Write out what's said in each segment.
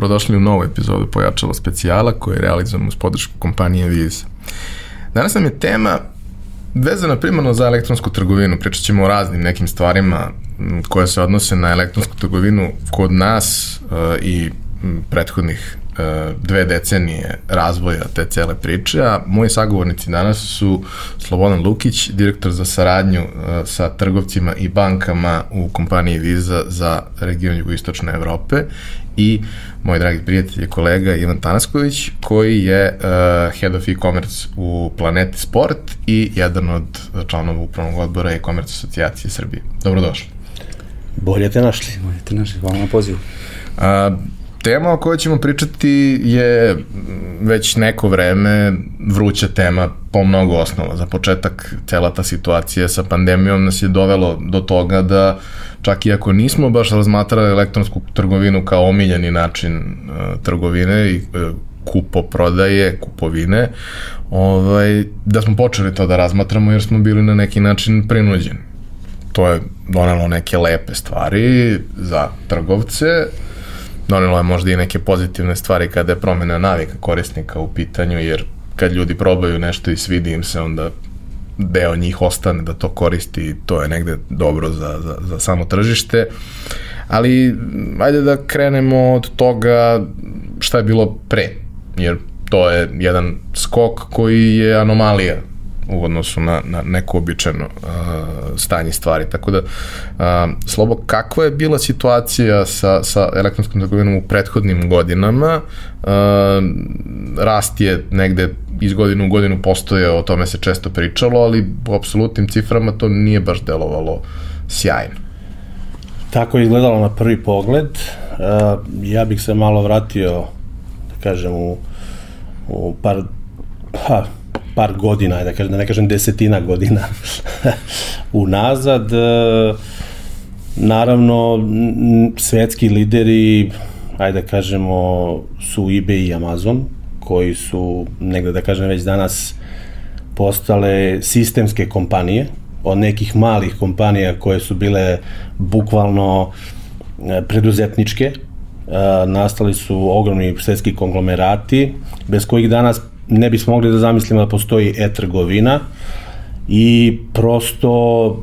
dobrodošli u novu epizodu Pojačalo specijala koju realizujemo uz podršku kompanije Viz. Danas nam je tema vezana primarno za elektronsku trgovinu. Pričat ćemo o raznim nekim stvarima koje se odnose na elektronsku trgovinu kod nas uh, i prethodnih dve decenije razvoja te cele priče, a moji sagovornici danas su Slobodan Lukić, direktor za saradnju uh, sa trgovcima i bankama u kompaniji Visa za region jugoistočne Evrope i moj dragi prijatelj i kolega Ivan Tanasković, koji je uh, head of e-commerce u Planeti Sport i jedan od članova upravnog odbora e-commerce asocijacije Srbije. Dobrodošli. Bolje te našli. Bolje te našli, hvala na pozivu. A, tema o kojoj ćemo pričati je već neko vreme vruća tema po mnogo osnova. Za početak, cela ta situacija sa pandemijom nas je dovelo do toga da čak i ako nismo baš razmatrali elektronsku trgovinu kao omiljeni način uh, trgovine i uh, kupo prodaje, kupovine, ovaj, da smo počeli to da razmatramo jer smo bili na neki način prinuđeni. To je donelo neke lepe stvari za trgovce, donelo je možda i neke pozitivne stvari kada je promena navika korisnika u pitanju, jer kad ljudi probaju nešto i svidi im se, onda deo njih ostane da to koristi i to je negde dobro za, za, za samo tržište. Ali, ajde da krenemo od toga šta je bilo pre, jer to je jedan skok koji je anomalija u odnosu na, na neko običajno uh, stanje stvari. Tako da, uh, Slobo, kakva je bila situacija sa, sa elektronskom trgovinom u prethodnim godinama? Uh, rast je negde iz godinu u godinu postoje, o tome se često pričalo, ali u apsolutnim ciframa to nije baš delovalo sjajno. Tako je izgledalo na prvi pogled. Uh, ja bih se malo vratio, da kažem, u, u par, pa, par godina, da, kažem, da ne kažem desetina godina unazad. E, naravno, svetski lideri, ajde da kažemo, su eBay i Amazon, koji su, negde da kažem već danas, postale sistemske kompanije, od nekih malih kompanija koje su bile bukvalno e, preduzetničke, e, nastali su ogromni svetski konglomerati, bez kojih danas ne bismo mogli da zamislimo da postoji e-trgovina i prosto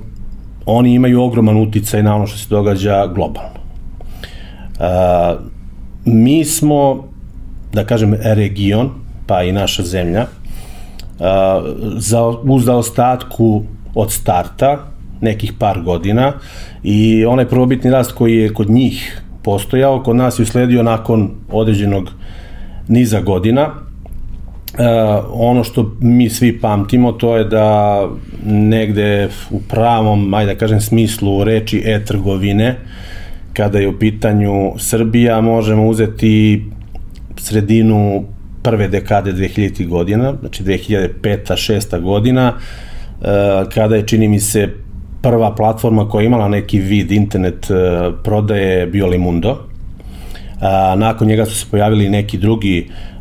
oni imaju ogroman uticaj na ono što se događa globalno. Uh, mi smo, da kažem, region, pa i naša zemlja, uh, za, uz zaostatku od starta, nekih par godina, i onaj prvobitni rast koji je kod njih postojao, kod nas je usledio nakon određenog niza godina, Uh, ono što mi svi pamtimo to je da negde u pravom, ajde da kažem, smislu reči e-trgovine, kada je u pitanju Srbija, možemo uzeti sredinu prve dekade 2000 godina, znači 2005. 6. godina, uh, kada je, čini mi se, prva platforma koja je imala neki vid internet uh, prodaje bio Limundo. A, nakon njega su se pojavili neki drugi uh,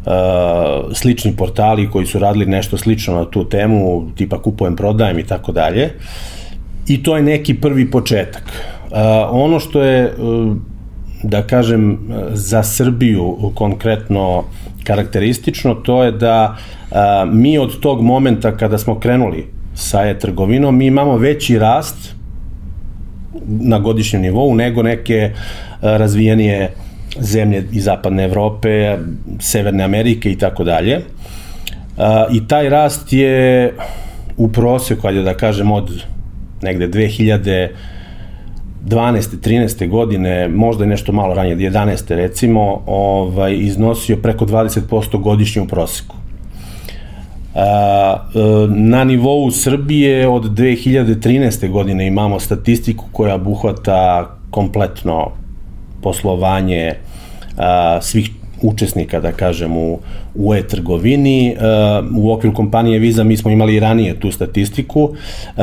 slični portali koji su radili nešto slično na tu temu, tipa kupujem, prodajem i tako dalje. I to je neki prvi početak. Uh, ono što je, uh, da kažem, za Srbiju konkretno karakteristično, to je da uh, mi od tog momenta kada smo krenuli sa e-trgovinom, mi imamo veći rast na godišnjem nivou nego neke razvijenije zemlje iz zapadne Evrope, Severne Amerike i tako dalje. I taj rast je u proseku, ajde da kažem, od negde 2012. 13. godine, možda i nešto malo ranije, 11. recimo, ovaj, iznosio preko 20% godišnje u proseku. Na nivou Srbije od 2013. godine imamo statistiku koja obuhvata kompletno poslovanje a, svih učesnika, da kažem, u, u e-trgovini. U okviru kompanije Visa mi smo imali i ranije tu statistiku,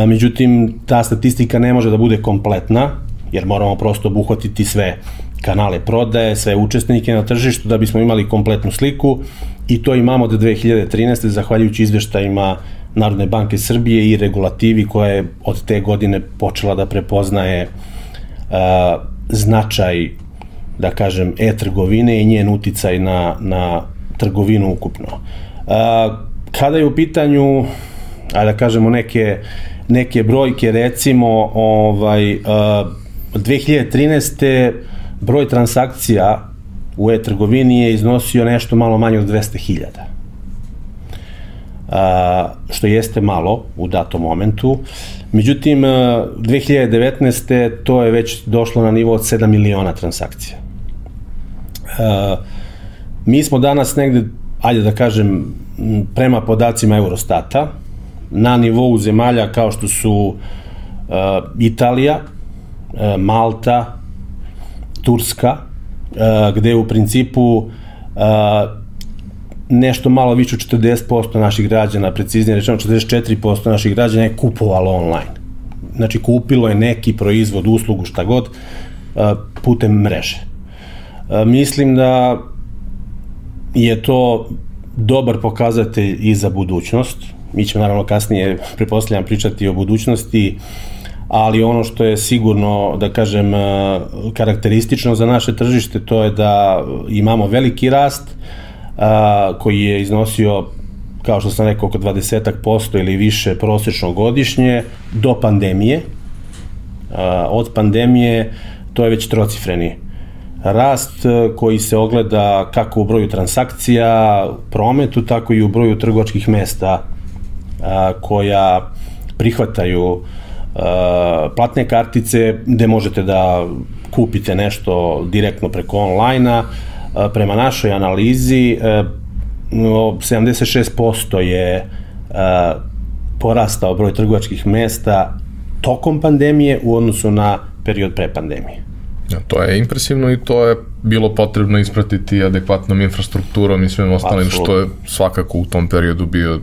međutim, ta statistika ne može da bude kompletna, jer moramo prosto obuhvatiti sve kanale prodaje, sve učesnike na tržištu da bismo imali kompletnu sliku i to imamo do 2013. zahvaljujući izveštajima Narodne banke Srbije i regulativi koja je od te godine počela da prepoznaje uh, značaj da kažem, e-trgovine i njen uticaj na, na trgovinu ukupno. A, kada je u pitanju, ajde da kažemo, neke, neke brojke, recimo, ovaj, a, 2013. broj transakcija u e-trgovini je iznosio nešto malo manje od 200.000 a, što jeste malo u datom momentu. Međutim, 2019. to je već došlo na nivo od 7 miliona transakcija. A, mi smo danas negde, ajde da kažem, prema podacima Eurostata, na nivou zemalja kao što su a, Italija, a, Malta, Turska, gde u principu nešto malo više od 40% naših građana, preciznije rečeno 44% naših građana je kupovalo online. Znači kupilo je neki proizvod, uslugu, šta god, putem mreže. Mislim da je to dobar pokazatelj i za budućnost. Mi ćemo naravno kasnije, prepostavljam, pričati o budućnosti, ali ono što je sigurno, da kažem, karakteristično za naše tržište, to je da imamo veliki rast, koji je iznosio kao što sam rekao, oko 20% ili više prosečno godišnje do pandemije. Od pandemije to je već trocifreni rast koji se ogleda kako u broju transakcija, prometu, tako i u broju trgovačkih mesta a, koja prihvataju a, platne kartice gde možete da kupite nešto direktno preko onlajna, prema našoj analizi 76% je porastao broj trgovačkih mesta tokom pandemije u odnosu na period pre pandemije. Ja, to je impresivno i to je bilo potrebno ispratiti adekvatnom infrastrukturom i svim ostalim Absolutno. što je svakako u tom periodu bio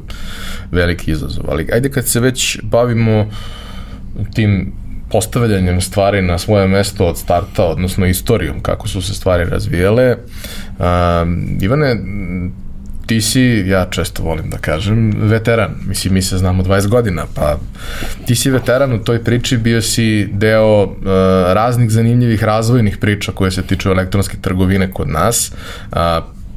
veliki izazov. Ali ajde kad se već bavimo tim postavljanjem stvari na svoje mesto od starta, odnosno istorijom, kako su se stvari razvijele. Uh, Ivane, ti si, ja često volim da kažem, veteran. Mislim, mi se znamo 20 godina, pa ti si veteran u toj priči, bio si deo uh, raznih zanimljivih razvojnih priča koje se tiču elektronske trgovine kod nas. Uh,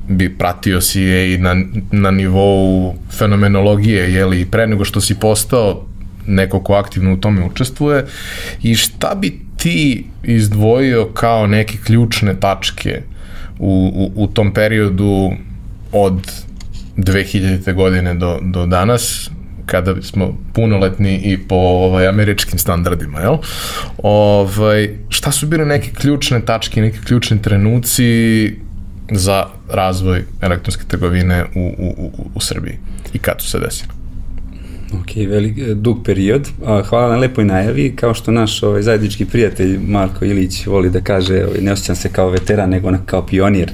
bi pratio si je i na, na nivou fenomenologije, jeli, pre nego što si postao neko ko aktivno u tome učestvuje i šta bi ti izdvojio kao neke ključne tačke u, u, u tom periodu od 2000. godine do, do danas, kada smo punoletni i po ovaj, američkim standardima, jel? Ovaj, šta su bile neke ključne tačke, neke ključni trenuci za razvoj elektronske trgovine u, u, u, u Srbiji i kad su se desili? Ok, velik, e, dug period. Hvala na lepoj najavi. Kao što naš ovaj, zajednički prijatelj Marko Ilić voli da kaže, ovaj, ne osjećam se kao veteran, nego kao pionir.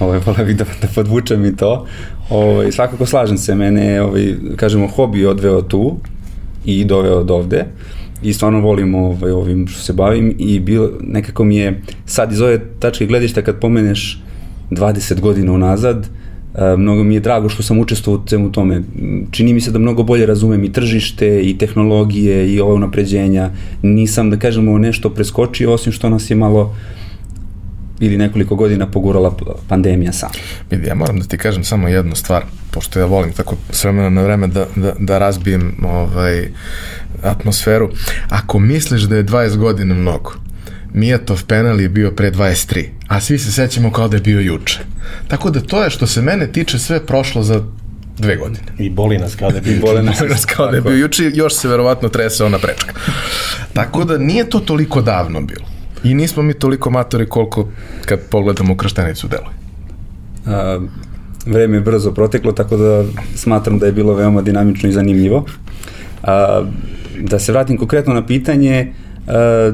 Ovaj, volio bih da, da podvučem i to. Ovaj, svakako slažem se, mene, ovaj, kažemo, hobi odveo tu i doveo od ovde i stvarno volim ovaj, ovim što se bavim i bilo, nekako mi je sad iz ove tačke gledišta kad pomeneš 20 godina unazad, E, mnogo mi je drago što sam učestvovao u svemu tome. Čini mi se da mnogo bolje razumem i tržište i tehnologije i ova unapređenja. Nisam, da kažemo, nešto preskočio, osim što nas je malo ili nekoliko godina pogurala pandemija sam. Vidi, ja moram da ti kažem samo jednu stvar, pošto ja volim tako s vremena na vreme da, da, da razbijem ovaj, atmosferu. Ako misliš da je 20 godina mnogo, Mijatov penal je bio pre 23, a svi se sećamo kao da je bio juče. Tako da to je što se mene tiče sve prošlo za dve godine. I boli nas kao da je bio juče. Boli nas kao da je bio juče, još se verovatno trese ona prečka. Tako da nije to toliko davno bilo. I nismo mi toliko matori koliko kad pogledamo krštenicu deluje. A, vreme je brzo proteklo, tako da smatram da je bilo veoma dinamično i zanimljivo. A, da se vratim konkretno na pitanje, a,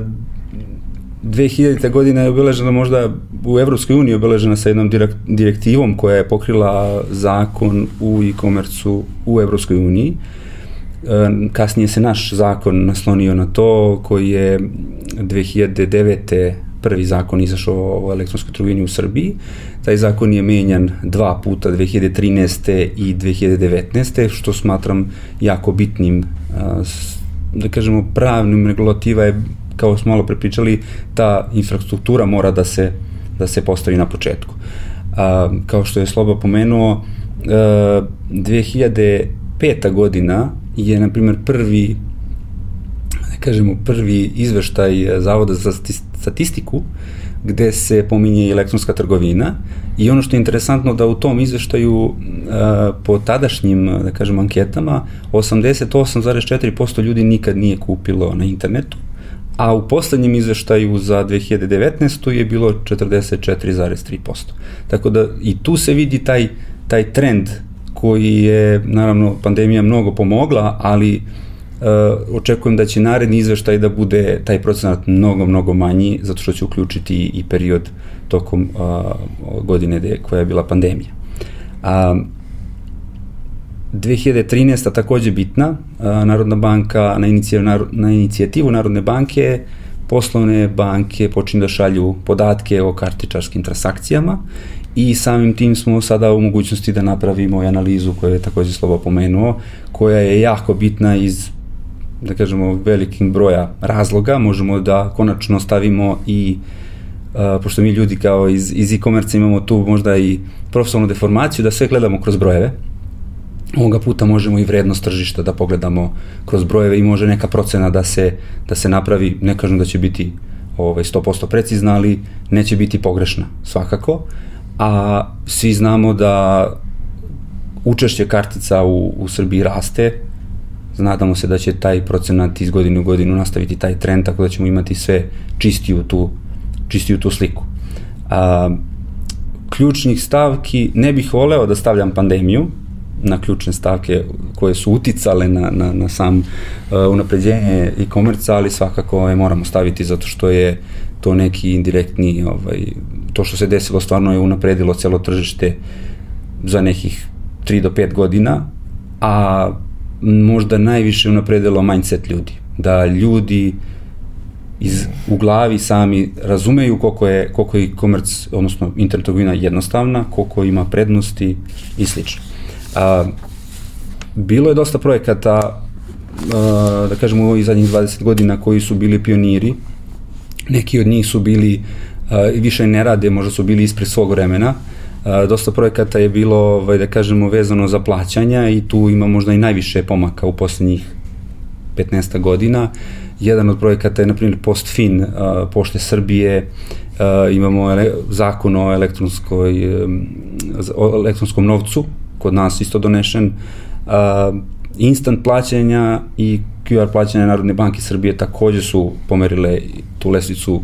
2000. godina je obeležena možda u Evropskoj uniji obeležena sa jednom direktivom koja je pokrila zakon u e-komercu u Evropskoj uniji. E, kasnije se naš zakon naslonio na to koji je 2009 prvi zakon izašao o elektronskoj trgovini u Srbiji. Taj zakon je menjan dva puta 2013. i 2019. što smatram jako bitnim da kažemo pravnim regulativa je kao smo malo prepričali, ta infrastruktura mora da se da se postavi na početku. Kao što je Sloba pomenuo, a, 2005. godina je, na primjer, prvi da kažemo, prvi izveštaj Zavoda za statistiku gde se pominje elektronska trgovina i ono što je interesantno da u tom izveštaju po tadašnjim, da kažem, anketama 88,4% ljudi nikad nije kupilo na internetu, a u poslednjem izveštaju za 2019. je bilo 44,3%. Tako da i tu se vidi taj, taj trend koji je, naravno, pandemija mnogo pomogla, ali uh, očekujem da će naredni izveštaj da bude taj procenat mnogo, mnogo manji, zato što će uključiti i period tokom uh, godine de, koja je bila pandemija. A, 2013. takođe bitna, Narodna banka na, inicijativu, na inicijativu Narodne banke poslovne banke počinju da šalju podatke o kartičarskim transakcijama i samim tim smo sada u mogućnosti da napravimo analizu koju je takođe Slobo pomenuo, koja je jako bitna iz da kažemo velikim broja razloga, možemo da konačno stavimo i uh, pošto mi ljudi kao iz, iz e-commerce imamo tu možda i profesionalnu deformaciju da sve gledamo kroz brojeve, ovoga puta možemo i vrednost tržišta da pogledamo kroz brojeve i može neka procena da se, da se napravi, ne kažem da će biti ovaj, 100% precizna, ali neće biti pogrešna svakako, a svi znamo da učešće kartica u, u Srbiji raste, Znadamo se da će taj procenat iz godine u godinu nastaviti taj trend, tako da ćemo imati sve čistiju tu, čistiju tu sliku. A, ključnih stavki, ne bih voleo da stavljam pandemiju, na ključne stavke koje su uticale na, na, na sam uh, unapređenje e-komerca, ali svakako je moramo staviti zato što je to neki indirektni, ovaj, to što se desilo stvarno je unapredilo celo tržište za nekih 3 do 5 godina, a možda najviše unapredilo mindset ljudi. Da ljudi iz, u glavi sami razumeju koliko je, koliko je komerc, odnosno internet trgovina jednostavna, koliko ima prednosti i slično. A, bilo je dosta projekata, a, da kažemo, u zadnjih 20 godina koji su bili pioniri. Neki od njih su bili, a, više ne rade, možda su bili ispred svog vremena, dosta projekata je bilo, ovaj, da kažemo, vezano za plaćanja i tu ima možda i najviše pomaka u poslednjih 15 godina. Jedan od projekata je, na primjer, PostFin, Pošte Srbije, imamo zakon o elektronskoj, o elektronskom novcu, kod nas isto donešen, instant plaćanja i QR plaćanja Narodne banke Srbije takođe su pomerile tu lesicu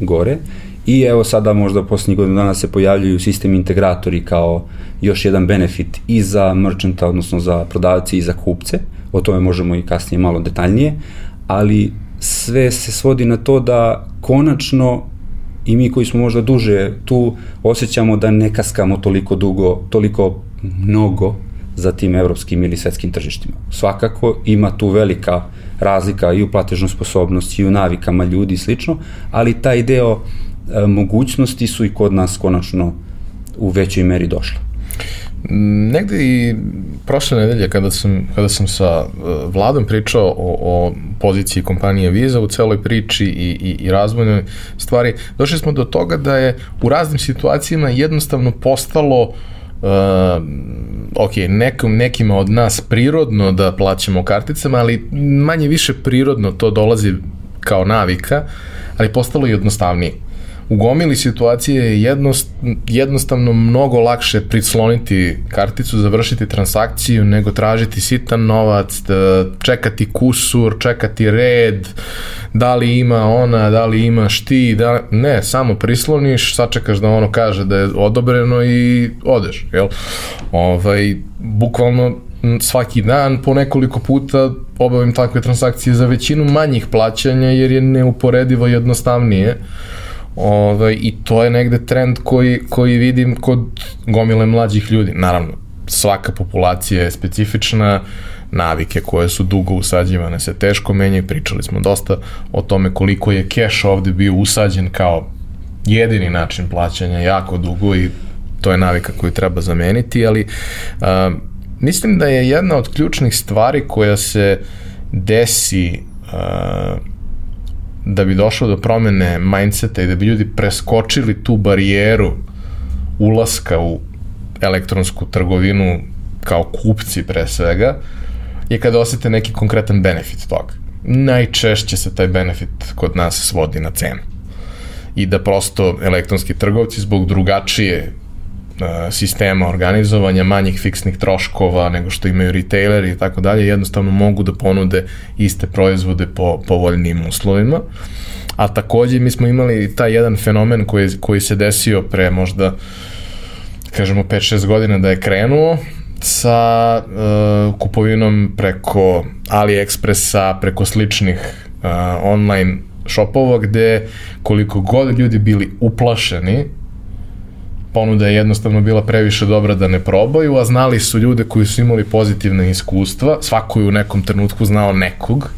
gore I evo sada možda poslednjih godina dana se pojavljuju sistem integratori kao još jedan benefit i za merchanta, odnosno za prodavce i za kupce. O tome možemo i kasnije malo detaljnije, ali sve se svodi na to da konačno i mi koji smo možda duže tu osjećamo da ne kaskamo toliko dugo, toliko mnogo za tim evropskim ili svetskim tržištima. Svakako ima tu velika razlika i u platežnoj sposobnosti i u navikama ljudi i slično, ali taj deo mogućnosti su i kod nas konačno u većoj meri došle. Negde i prošle nedelje kada sam, kada sam sa uh, Vladom pričao o, o poziciji kompanije Visa u celoj priči i, i, i razvojnoj stvari, došli smo do toga da je u raznim situacijama jednostavno postalo uh, ok, nekom, nekima od nas prirodno da plaćamo karticama, ali manje više prirodno to dolazi kao navika, ali postalo i jednostavnije u gomili situacije je jednost, jednostavno mnogo lakše prisloniti karticu, završiti transakciju, nego tražiti sitan novac, da čekati kusur, čekati red, da li ima ona, da li imaš ti, da, ne, samo prisloniš, sačekaš da ono kaže da je odobreno i odeš, jel? Ovaj, bukvalno svaki dan po nekoliko puta obavim takve transakcije za većinu manjih plaćanja jer je neuporedivo jednostavnije Ove, ovaj, I to je negde trend koji, koji vidim kod gomile mlađih ljudi. Naravno, svaka populacija je specifična, navike koje su dugo usađivane se teško menjaju, pričali smo dosta o tome koliko je keš ovde bio usađen kao jedini način plaćanja jako dugo i to je navika koju treba zameniti, ali uh, mislim da je jedna od ključnih stvari koja se desi uh, da bi došlo do promene mindseta i da bi ljudi preskočili tu barijeru ulaska u elektronsku trgovinu kao kupci pre svega, je kada osete neki konkretan benefit toga. Najčešće se taj benefit kod nas svodi na cenu. I da prosto elektronski trgovci zbog drugačije sistema organizovanja, manjih fiksnih troškova nego što imaju retaileri i tako dalje, jednostavno mogu da ponude iste proizvode po povoljnim uslovima. A takođe mi smo imali taj jedan fenomen koji, koji se desio pre možda kažemo 5-6 godina da je krenuo sa uh, kupovinom preko AliExpressa, preko sličnih uh, online shopova gde koliko god ljudi bili uplašeni ponuda je jednostavno bila previše dobra da ne probaju, a znali su ljude koji su imali pozitivne iskustva, svako je u nekom trenutku znao nekog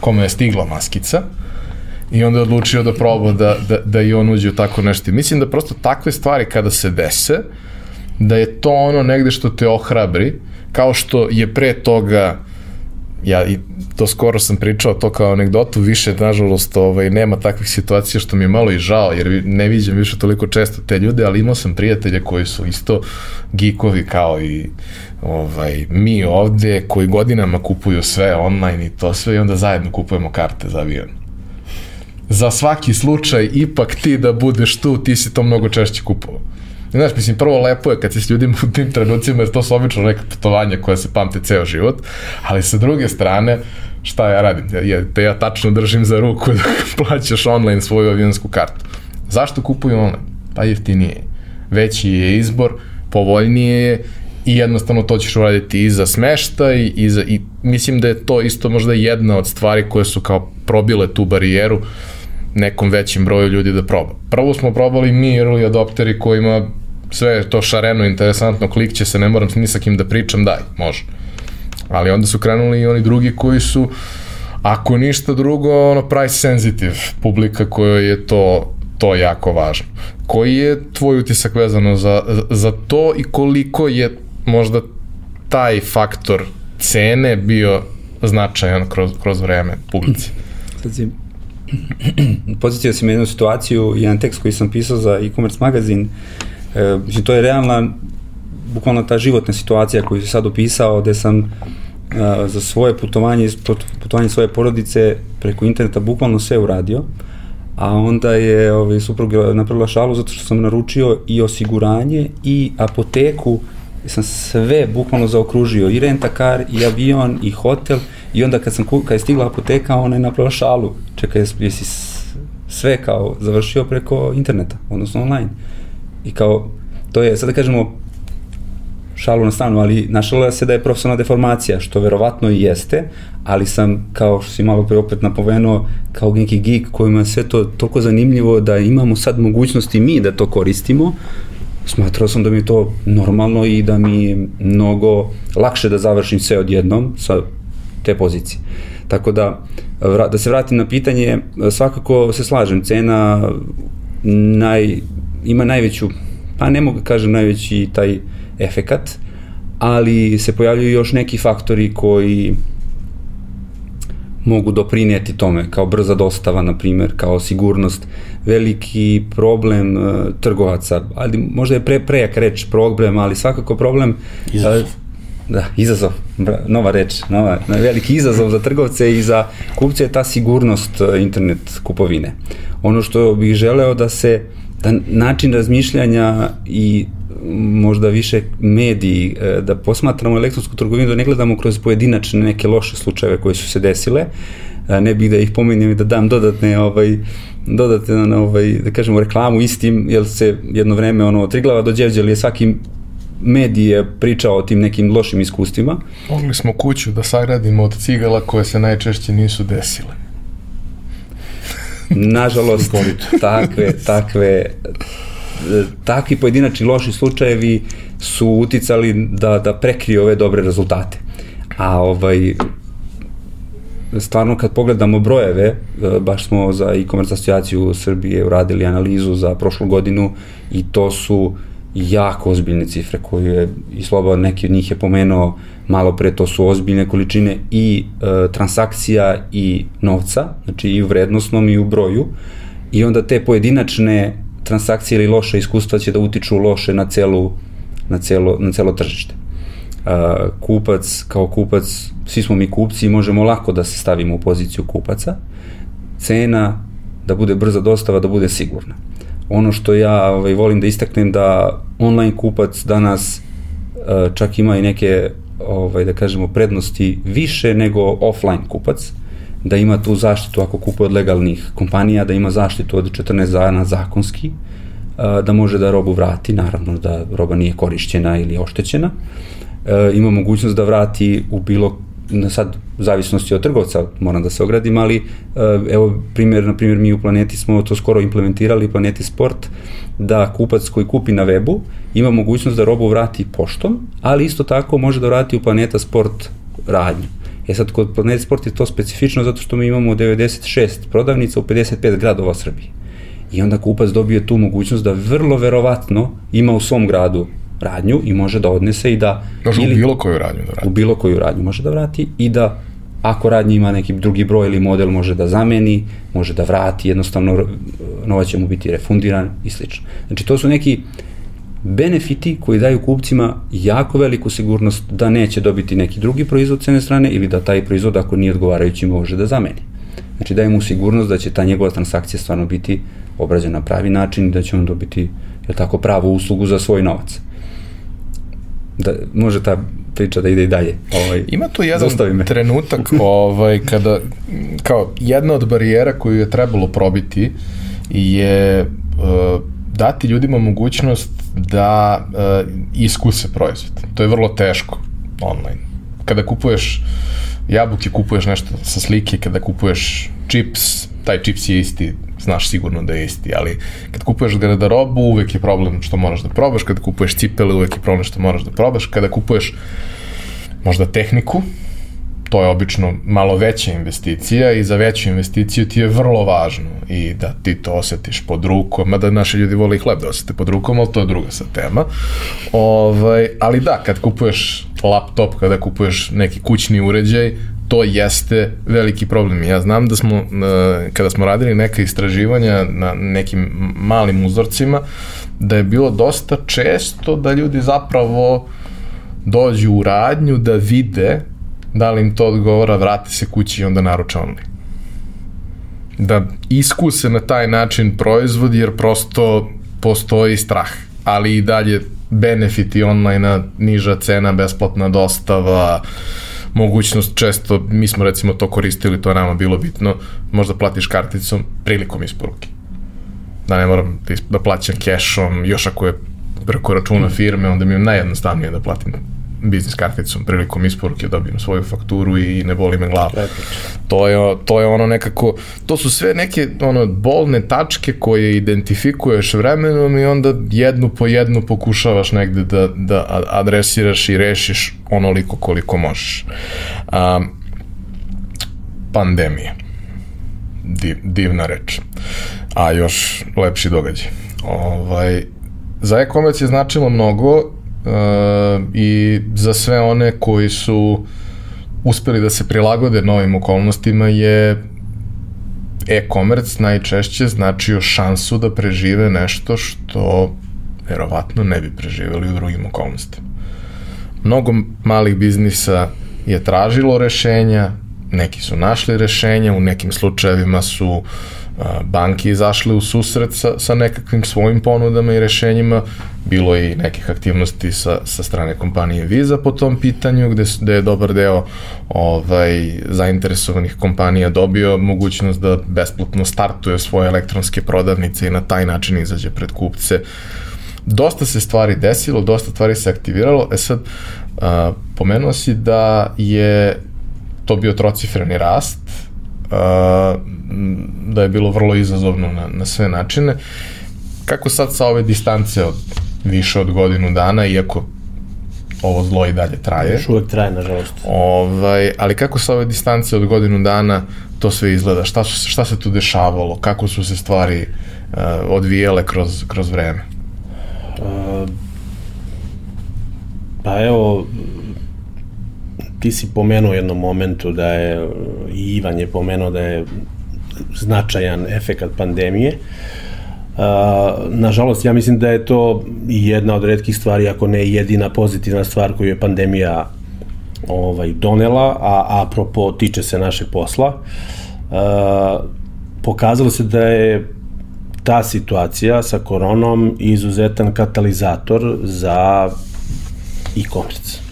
kome je stigla maskica i onda je odlučio da proba da, da, da i on uđe u tako nešto. Mislim da prosto takve stvari kada se dese, da je to ono negde što te ohrabri, kao što je pre toga ja i to skoro sam pričao to kao anegdotu, više nažalost ovaj, nema takvih situacija što mi je malo i žao, jer ne viđam više toliko često te ljude, ali imao sam prijatelje koji su isto gikovi kao i ovaj, mi ovde, koji godinama kupuju sve online i to sve i onda zajedno kupujemo karte za avion. Za svaki slučaj, ipak ti da budeš tu, ti si to mnogo češće kupovao. Znaš, mislim, prvo lepo je kad se s ljudima u tim trenucima, jer to su obično neka putovanja koja se pamte ceo život, ali sa druge strane, šta ja radim? Ja, te ja tačno držim za ruku da plaćaš online svoju avionsku kartu. Zašto kupuju online? Pa jeftinije. Veći je izbor, povoljnije je i jednostavno to ćeš uraditi i za smešta i, za, i mislim da je to isto možda jedna od stvari koje su kao probile tu barijeru nekom većim broju ljudi da proba. Prvo smo probali mi early adopteri kojima sve je to šareno, interesantno, klikće se, ne moram ni sa kim da pričam, daj, može. Ali onda su krenuli i oni drugi koji su, ako ništa drugo, ono, price sensitive, publika kojoj je to to jako važno. Koji je tvoj utisak vezano za, za to i koliko je možda taj faktor cene bio značajan kroz, kroz vreme publici? Sad si si me jednu situaciju, jedan tekst koji sam pisao za e-commerce magazin, E, mislim, to je realna, bukvalno ta životna situacija koju sam sad opisao, gde sam a, za svoje putovanje, putovanje svoje porodice preko interneta bukvalno sve uradio, a onda je ovaj, suprug napravila šalu zato što sam naručio i osiguranje i apoteku, sam sve bukvalno zaokružio, i rentakar, i avion, i hotel, i onda kad, sam, kad je stigla apoteka, ona je napravila šalu. Čekaj, jesi sve kao završio preko interneta, odnosno online. I kao, to je, sad da kažemo, šalu na stranu, ali našala se da je profesionalna deformacija, što verovatno i jeste, ali sam, kao što si malo pre opet napomenuo, kao neki geek kojima je sve to toliko zanimljivo da imamo sad mogućnosti mi da to koristimo, smatrao sam da mi je to normalno i da mi je mnogo lakše da završim sve odjednom sa te pozicije. Tako da, da se vratim na pitanje, svakako se slažem, cena naj, ima najveću, pa ne mogu da kažem najveći taj efekat, ali se pojavljuju još neki faktori koji mogu doprinijeti tome, kao brza dostava, na primer, kao sigurnost, veliki problem uh, trgovaca, ali možda je pre, prejak reč problem, ali svakako problem izazov. Uh, da, izazov, nova reč, nova, veliki izazov za trgovce i za kupce je ta sigurnost uh, internet kupovine. Ono što bih želeo da se uh, da način razmišljanja i možda više mediji, e, da posmatramo elektronsku trgovinu, da ne gledamo kroz pojedinačne neke loše slučajeve koje su se desile, e, ne bih da ih pominjem i da dam dodatne ovaj, dodatne ovaj, da kažemo reklamu istim, jer se jedno vreme ono triglava do Đevđe, je svaki medij je pričao o tim nekim lošim iskustvima. Mogli smo kuću da sagradimo od cigala koje se najčešće nisu desile. Nažalost, takve, takve, takvi pojedinačni loši slučajevi su uticali da, da prekriju ove dobre rezultate. A ovaj, stvarno kad pogledamo brojeve, baš smo za e-commerce asocijaciju Srbije uradili analizu za prošlu godinu i to su jako ozbiljne cifre koje je i Slobodan neki od njih je pomenuo malo pre, to su ozbiljne količine i e, transakcija i novca, znači i u vrednostnom i u broju i onda te pojedinačne transakcije ili loše iskustva će da utiču loše na celu na celo, na celo tržište. Uh, kupac, kao kupac, svi smo mi kupci i možemo lako da se stavimo u poziciju kupaca. Cena, da bude brza dostava, da bude sigurna. Ono što ja ovaj, volim da istaknem da online kupac danas uh, čak ima i neke ovaj, da kažemo prednosti više nego offline kupac da ima tu zaštitu ako kupuje od legalnih kompanija, da ima zaštitu od 14 dana zakonski, da može da robu vrati, naravno da roba nije korišćena ili oštećena, ima mogućnost da vrati u bilo na sad zavisnosti od trgovca, moram da se ogradim, ali evo primjer, na primjer mi u Planeti smo to skoro implementirali, Planeti Sport, da kupac koji kupi na webu ima mogućnost da robu vrati poštom, ali isto tako može da vrati u Planeta Sport radnju. E sad, kod Planet Sport je to specifično zato što mi imamo 96 prodavnica u 55 gradova Srbije. I onda kupac dobije tu mogućnost da vrlo verovatno ima u svom gradu radnju i može da odnese i da... Može ili, u bilo koju radnju da vrati. U bilo koju radnju može da vrati i da ako radnja ima neki drugi broj ili model može da zameni, može da vrati, jednostavno nova će mu biti refundiran i slično. Znači to su neki benefiti koji daju kupcima jako veliku sigurnost da neće dobiti neki drugi proizvod s jedne strane ili da taj proizvod ako nije odgovarajući može da zameni. Znači daje mu sigurnost da će ta njegova transakcija stvarno biti obrađena na pravi način i da će on dobiti je tako pravu uslugu za svoj novac. Da, može ta priča da ide i dalje. Ovaj, Ima tu jedan trenutak ovaj, kada, kao jedna od barijera koju je trebalo probiti je uh, dati ljudima mogućnost da uh, iskuse proizvod. To je vrlo teško online. Kada kupuješ jabuke, kupuješ nešto sa slike, kada kupuješ čips, taj čips je isti, znaš sigurno da je isti, ali kad kupuješ garderobu, uvek je problem što moraš da probaš, kada kupuješ cipele, uvek je problem što moraš da probaš, kada kupuješ možda tehniku, to je obično malo veća investicija i za veću investiciju ti je vrlo važno i da ti to osetiš pod rukom, mada naši ljudi vole i hleb da osete pod rukom, ali to je druga sa tema. Ovaj, ali da, kad kupuješ laptop, kada kupuješ neki kućni uređaj, to jeste veliki problem. Ja znam da smo, kada smo radili neka istraživanja na nekim malim uzorcima, da je bilo dosta često da ljudi zapravo dođu u radnju da vide da li im to odgovara, vrate se kući i onda naruče online. Da iskuse na taj način proizvod, jer prosto postoji strah, ali i dalje benefiti online niža cena, besplatna dostava, mogućnost često, mi smo recimo to koristili, to je nama bilo bitno, možda platiš karticom prilikom isporuke. Da ne moram da, da plaćam cashom, još ako je preko računa firme, onda mi je najjednostavnije da platim biznis karticom prilikom isporuke dobijem svoju fakturu i ne boli me glava. To je, to je ono nekako, to su sve neke ono bolne tačke koje identifikuješ vremenom i onda jednu po jednu pokušavaš negde da, da adresiraš i rešiš onoliko koliko možeš. A, pandemija. Div, divna reč. A još lepši događaj. Ovaj, za e-commerce je značilo mnogo i za sve one koji su uspeli da se prilagode novim okolnostima je e-commerce najčešće značio šansu da prežive nešto što verovatno ne bi preživeli u drugim okolnostima. Mnogo malih biznisa je tražilo rešenja, neki su našli rešenja, u nekim slučajevima su uh, banke izašle u susret sa, sa nekakvim svojim ponudama i rešenjima, bilo je i nekih aktivnosti sa, sa strane kompanije Visa po tom pitanju, gde, gde je dobar deo ovaj, zainteresovanih kompanija dobio mogućnost da besplatno startuje svoje elektronske prodavnice i na taj način izađe pred kupce. Dosta se stvari desilo, dosta stvari se aktiviralo, e sad, pomenuo si da je to bio trocifreni rast, da je bilo vrlo izazovno na, na sve načine. Kako sad sa ove distance od više od godinu dana, iako ovo zlo i dalje traje. Još uvek traje, nažalost. Ovaj, ali kako sa ove distance od godinu dana to sve izgleda? Šta, su, šta se tu dešavalo? Kako su se stvari uh, odvijele kroz, kroz vreme? Uh, Pa evo, ti si pomenuo u jednom momentu da je, i Ivan je pomenuo da je značajan efekat pandemije. Nažalost, ja mislim da je to jedna od redkih stvari, ako ne jedina pozitivna stvar koju je pandemija ovaj, donela, a apropo tiče se našeg posla. Pokazalo se da je ta situacija sa koronom izuzetan katalizator za e-commerce.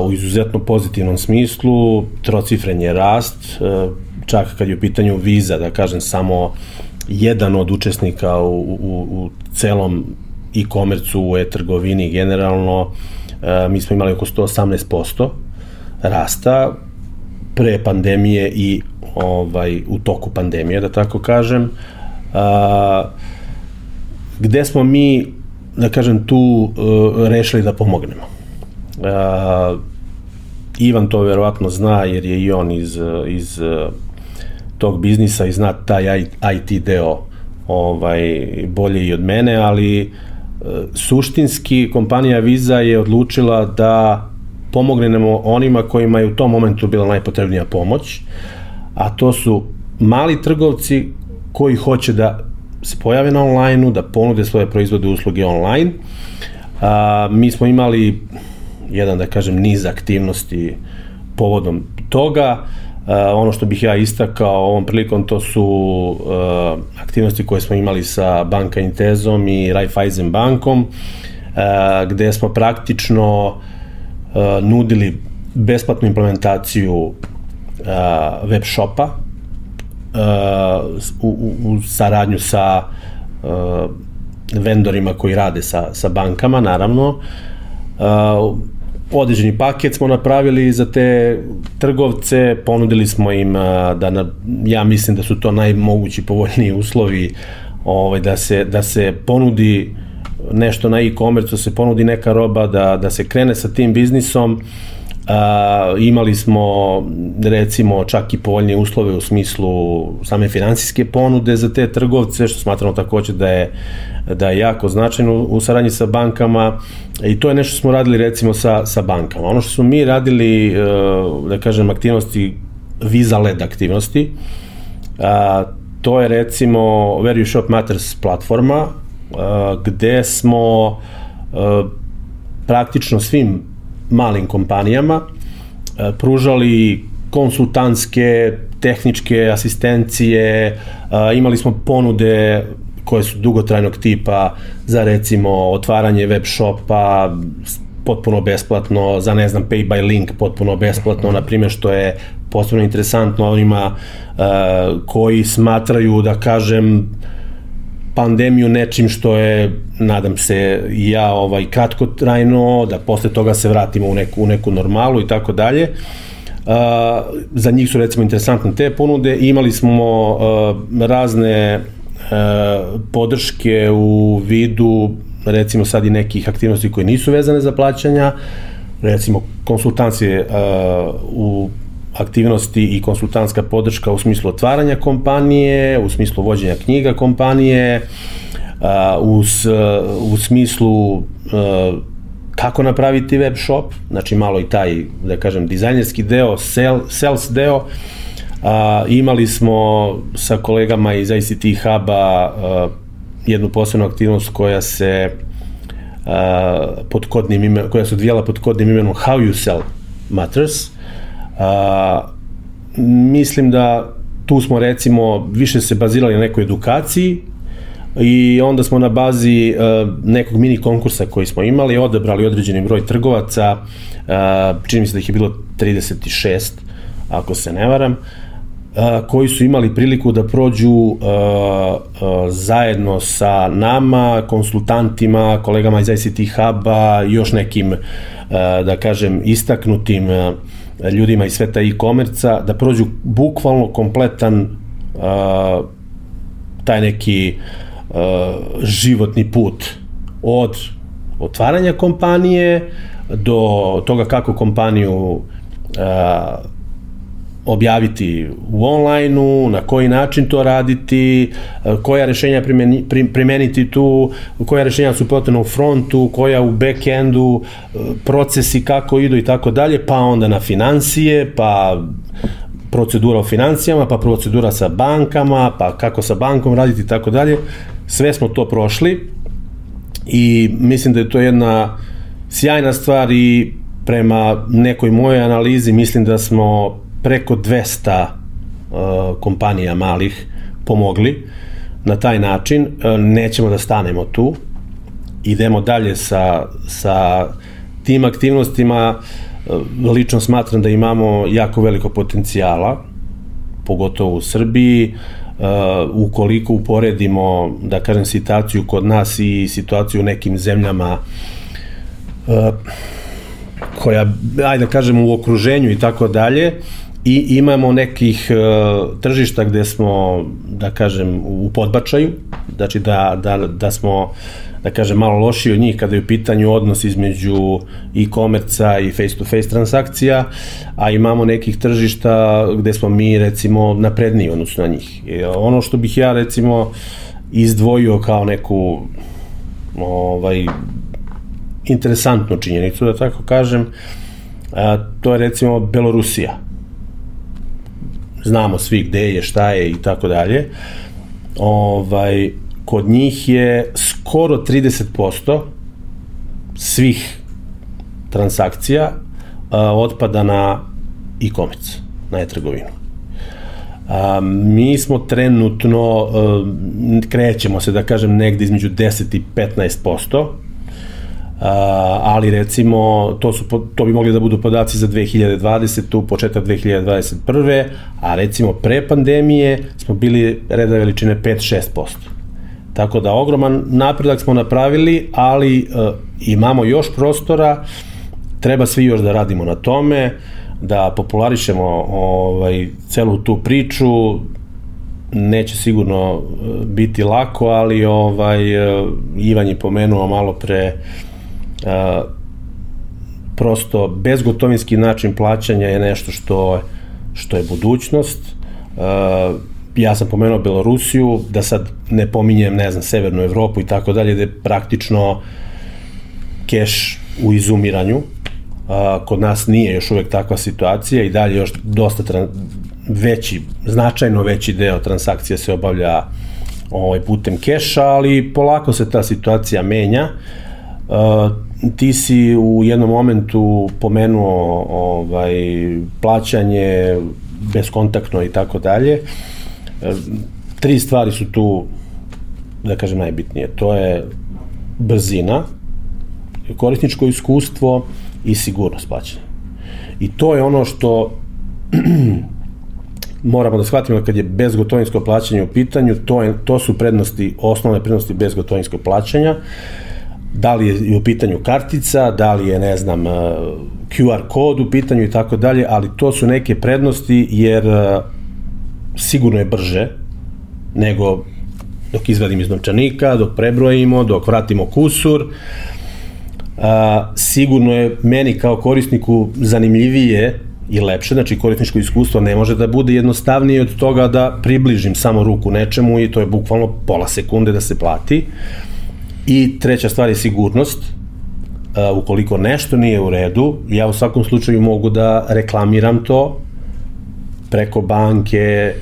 U izuzetno pozitivnom smislu, trocifren je rast, čak kad je u pitanju viza, da kažem samo jedan od učesnika u, u, u celom e-komercu, u e-trgovini generalno, mi smo imali oko 118% rasta pre pandemije i ovaj u toku pandemije, da tako kažem. Gde smo mi, da kažem, tu uh, rešili da pomognemo. A, Ivan to verovatno zna jer je i on iz, iz tog biznisa i zna taj IT deo ovaj, bolje i od mene, ali e, suštinski kompanija Visa je odlučila da pomognemo onima kojima je u tom momentu bila najpotrebnija pomoć, a to su mali trgovci koji hoće da se pojave na online-u, da ponude svoje proizvode i usluge online. A, mi smo imali jedan, da kažem, niz aktivnosti povodom toga. Uh, ono što bih ja istakao ovom prilikom to su uh, aktivnosti koje smo imali sa Banka Intezom i Raiffeisen bankom, uh, gde smo praktično uh, nudili besplatnu implementaciju uh, web shopa uh, u, u, saradnju sa uh, vendorima koji rade sa, sa bankama, naravno. Uh, određeni paket smo napravili za te trgovce, ponudili smo im da na, ja mislim da su to najmogući povoljniji uslovi ovaj, da, se, da se ponudi nešto na e-commerce, da se ponudi neka roba, da, da se krene sa tim biznisom. A, imali smo recimo čak i povoljnije uslove u smislu same finansijske ponude za te trgovce, što smatramo takođe da je da je jako značajno u saradnji sa bankama i to je nešto što smo radili recimo sa, sa bankama. Ono što smo mi radili, e, da kažem, aktivnosti, Visa LED aktivnosti, a, to je recimo You Shop Matters platforma, a, gde smo a, praktično svim malim kompanijama a, pružali konsultantske, tehničke asistencije, a, imali smo ponude koje su dugotrajnog tipa za recimo otvaranje web shopa potpuno besplatno, za ne znam pay by link potpuno besplatno, na primjer što je posebno interesantno onima uh, koji smatraju da kažem pandemiju nečim što je nadam se ja ovaj kratko trajno da posle toga se vratimo u neku u neku normalu i tako dalje. Uh, za njih su recimo interesantne te ponude. Imali smo uh, razne podrške u vidu recimo sad i nekih aktivnosti koje nisu vezane za plaćanja, recimo konsultancije uh, u aktivnosti i konsultantska podrška u smislu otvaranja kompanije, u smislu vođenja knjiga kompanije, u, u smislu kako napraviti web shop, znači malo i taj, da kažem, dizajnerski deo, sales deo, A, imali smo sa kolegama iz ICT Huba jednu posebnu aktivnost koja se a, pod kodnim imenom, koja se odvijala pod kodnim imenom How You Sell Matters. A, mislim da tu smo recimo više se bazirali na nekoj edukaciji i onda smo na bazi uh, nekog mini konkursa koji smo imali odabrali određeni broj trgovaca, uh, čini mi se da ih je bilo 36, ako se ne varam, uh, koji su imali priliku da prođu zajedno sa nama, konsultantima, kolegama iz ICT Huba, još nekim, da kažem, istaknutim ljudima iz sveta e-komerca, da prođu bukvalno kompletan taj neki životni put. Od otvaranja kompanije do toga kako kompaniju objaviti u onlajnu, na koji način to raditi, e, koja rešenja primeni, primeniti tu, koja rešenja su potrebna u frontu, koja u backendu, e, procesi kako idu i tako dalje, pa onda na financije, pa procedura o financijama, pa procedura sa bankama, pa kako sa bankom raditi i tako dalje. Sve smo to prošli i mislim da je to jedna sjajna stvar i prema nekoj mojoj analizi mislim da smo preko 200 uh, kompanija malih pomogli na taj način. Uh, nećemo da stanemo tu. Idemo dalje sa, sa tim aktivnostima. Uh, lično smatram da imamo jako veliko potencijala, pogotovo u Srbiji. Uh, ukoliko uporedimo, da kažem, situaciju kod nas i situaciju u nekim zemljama uh, koja, ajde da kažem, u okruženju i tako dalje, i imamo nekih uh, tržišta gde smo, da kažem, u podbačaju, znači da, da, da smo, da kažem, malo lošiji od njih kada je u pitanju odnos između e-komerca i face-to-face -face transakcija, a imamo nekih tržišta gde smo mi, recimo, napredniji odnosno na njih. I ono što bih ja, recimo, izdvojio kao neku ovaj, interesantnu činjenicu, da tako kažem, a, to je recimo Belorusija znamo svi gde je, šta je i tako dalje. Ovaj, kod njih je skoro 30% svih transakcija a, otpada na e-commerce, na e-trgovinu. A, mi smo trenutno, a, krećemo se da kažem negde između 10 i 15%, ali recimo to su to bi mogli da budu podaci za 2020. početak 2021. a recimo pre pandemije smo bili reda veličine 5-6%. Tako da ogroman napredak smo napravili, ali uh, imamo još prostora, treba svi još da radimo na tome, da popularišemo ovaj, celu tu priču, neće sigurno e, biti lako, ali ovaj e, Ivan je pomenuo malo pre uh, prosto bezgotovinski način plaćanja je nešto što, što je budućnost. A, ja sam pomenuo Belorusiju, da sad ne pominjem, ne znam, Severnu Evropu i tako dalje, da je praktično keš u izumiranju. A, kod nas nije još uvek takva situacija i dalje još dosta veći, značajno veći deo transakcija se obavlja ovaj, putem keša, ali polako se ta situacija menja. Uh, ti si u jednom momentu pomenuo ovaj, plaćanje beskontaktno i tako dalje. Tri stvari su tu, da kažem, najbitnije. To je brzina, korisničko iskustvo i sigurnost plaćanja. I to je ono što moramo da shvatimo kad je bezgotovinsko plaćanje u pitanju, to, je, to su prednosti, osnovne prednosti bezgotovinskog plaćanja. Uh, da li je u pitanju kartica, da li je, ne znam, uh, QR kod u pitanju i tako dalje, ali to su neke prednosti jer uh, sigurno je brže nego dok izvadim iz novčanika, dok prebrojimo, dok vratimo kusur. Uh, sigurno je meni kao korisniku zanimljivije i lepše, znači korisničko iskustvo ne može da bude jednostavnije od toga da približim samo ruku nečemu i to je bukvalno pola sekunde da se plati. Uh, I treća stvar je sigurnost. Uh, ukoliko nešto nije u redu, ja u svakom slučaju mogu da reklamiram to preko banke,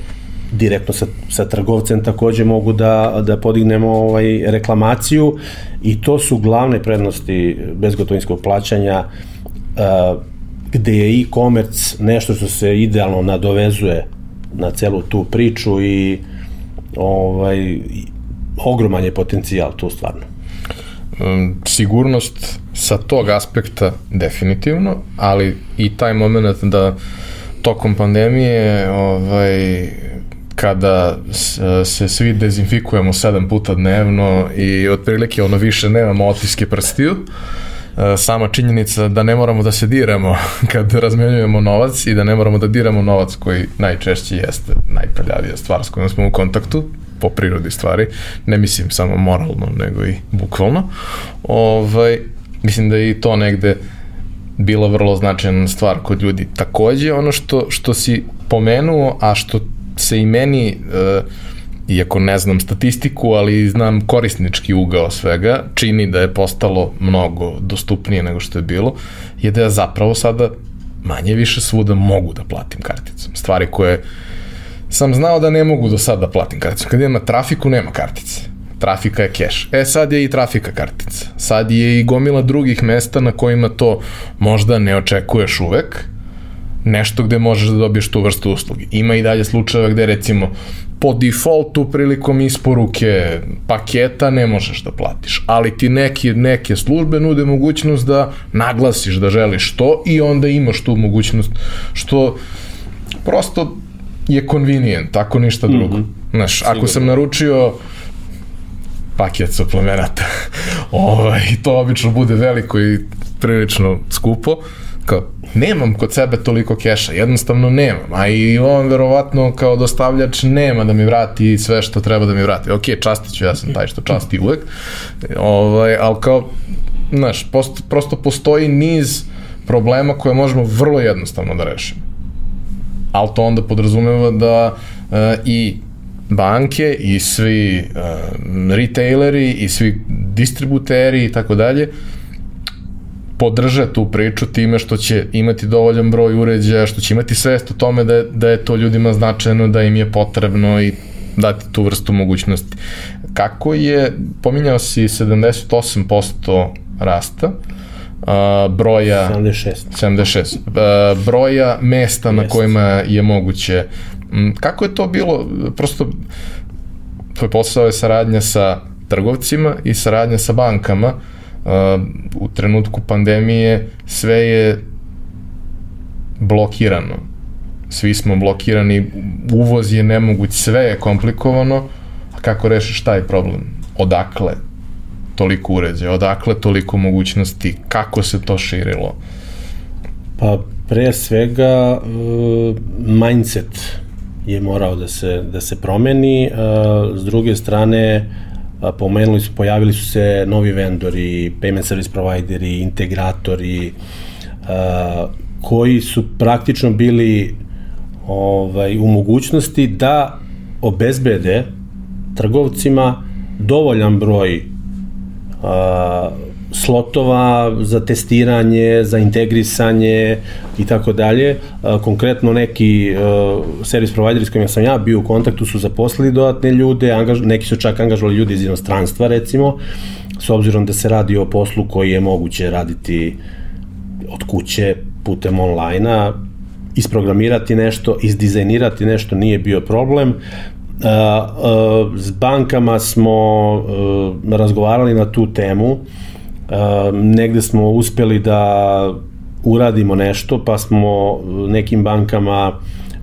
direktno sa, sa trgovcem takođe mogu da, da podignemo ovaj, reklamaciju. I to su glavne prednosti bezgotovinskog plaćanja. Uh, gde je e-commerce nešto što se idealno nadovezuje na celu tu priču i ovaj, ogroman je potencijal tu stvarno sigurnost sa tog aspekta definitivno, ali i taj moment da tokom pandemije ovaj, kada se svi dezinfikujemo sedam puta dnevno i otprilike ono više nemamo otiske prstiju, e, sama činjenica da ne moramo da se diramo kad razmenjujemo novac i da ne moramo da diramo novac koji najčešće jeste najprljavija stvar s kojom smo u kontaktu, po prirodi stvari, ne mislim samo moralno, nego i bukvalno. Ovaj, mislim da je i to negde bila vrlo značajna stvar kod ljudi. Takođe, ono što, što si pomenuo, a što se i meni, uh, iako ne znam statistiku, ali znam korisnički ugao svega, čini da je postalo mnogo dostupnije nego što je bilo, je da ja zapravo sada manje više svuda mogu da platim karticom. Stvari koje sam znao da ne mogu do sada da platim karticom. Kad idem na trafiku, nema kartice. Trafika je keš. E, sad je i trafika kartica. Sad je i gomila drugih mesta na kojima to možda ne očekuješ uvek, nešto gde možeš da dobiješ tu vrstu usluge. Ima i dalje slučajeva gde recimo po defaultu prilikom isporuke paketa ne možeš da platiš, ali ti neke, neke službe nude mogućnost da naglasiš da želiš to i onda imaš tu mogućnost što prosto je convenient, tako ništa drugo. Mm -hmm. Znaš, Sigurno. ako sam naručio paket suplemenata, ovaj, to obično bude veliko i prilično skupo, kao, nemam kod sebe toliko keša, jednostavno nemam, a i on verovatno kao dostavljač nema da mi vrati sve što treba da mi vrati. Ok, častit ću, ja sam taj što časti uvek, ovaj, ali kao, znaš, post, prosto postoji niz problema koje možemo vrlo jednostavno da rešimo. Ali to onda podrazumeva da uh, i banke i svi uh, retaileri i svi distributeri i tako dalje podrže tu priču time što će imati dovoljan broj uređaja, što će imati svest o tome da da je to ljudima značajno, da im je potrebno i dati tu vrstu mogućnosti. Kako je, pominjao si 78% rasta, uh, broja 76, 76 uh, broja mesta Jest. na kojima je moguće kako je to bilo prosto tvoj posao je saradnja sa trgovcima i saradnja sa bankama uh, u trenutku pandemije sve je blokirano. Svi smo blokirani, uvoz je nemoguć, sve je komplikovano, a kako rešiš taj problem? Odakle toliko uređaja, odakle toliko mogućnosti, kako se to širilo? Pa pre svega uh, mindset je morao da se, da se promeni, uh, s druge strane uh, pomenuli su, pojavili su se novi vendori, payment service provideri, integratori, koji su praktično bili ovaj, u mogućnosti da obezbede trgovcima dovoljan broj slotova za testiranje, za integrisanje i tako dalje. Konkretno neki servis provideri s kojima sam ja bio u kontaktu su zaposlili dodatne ljude, angaž, neki su čak angažovali ljudi iz inostranstva recimo, s obzirom da se radi o poslu koji je moguće raditi od kuće putem onlajna, isprogramirati nešto, izdizajnirati nešto nije bio problem. S bankama smo razgovarali na tu temu, negde smo uspeli da uradimo nešto, pa smo nekim bankama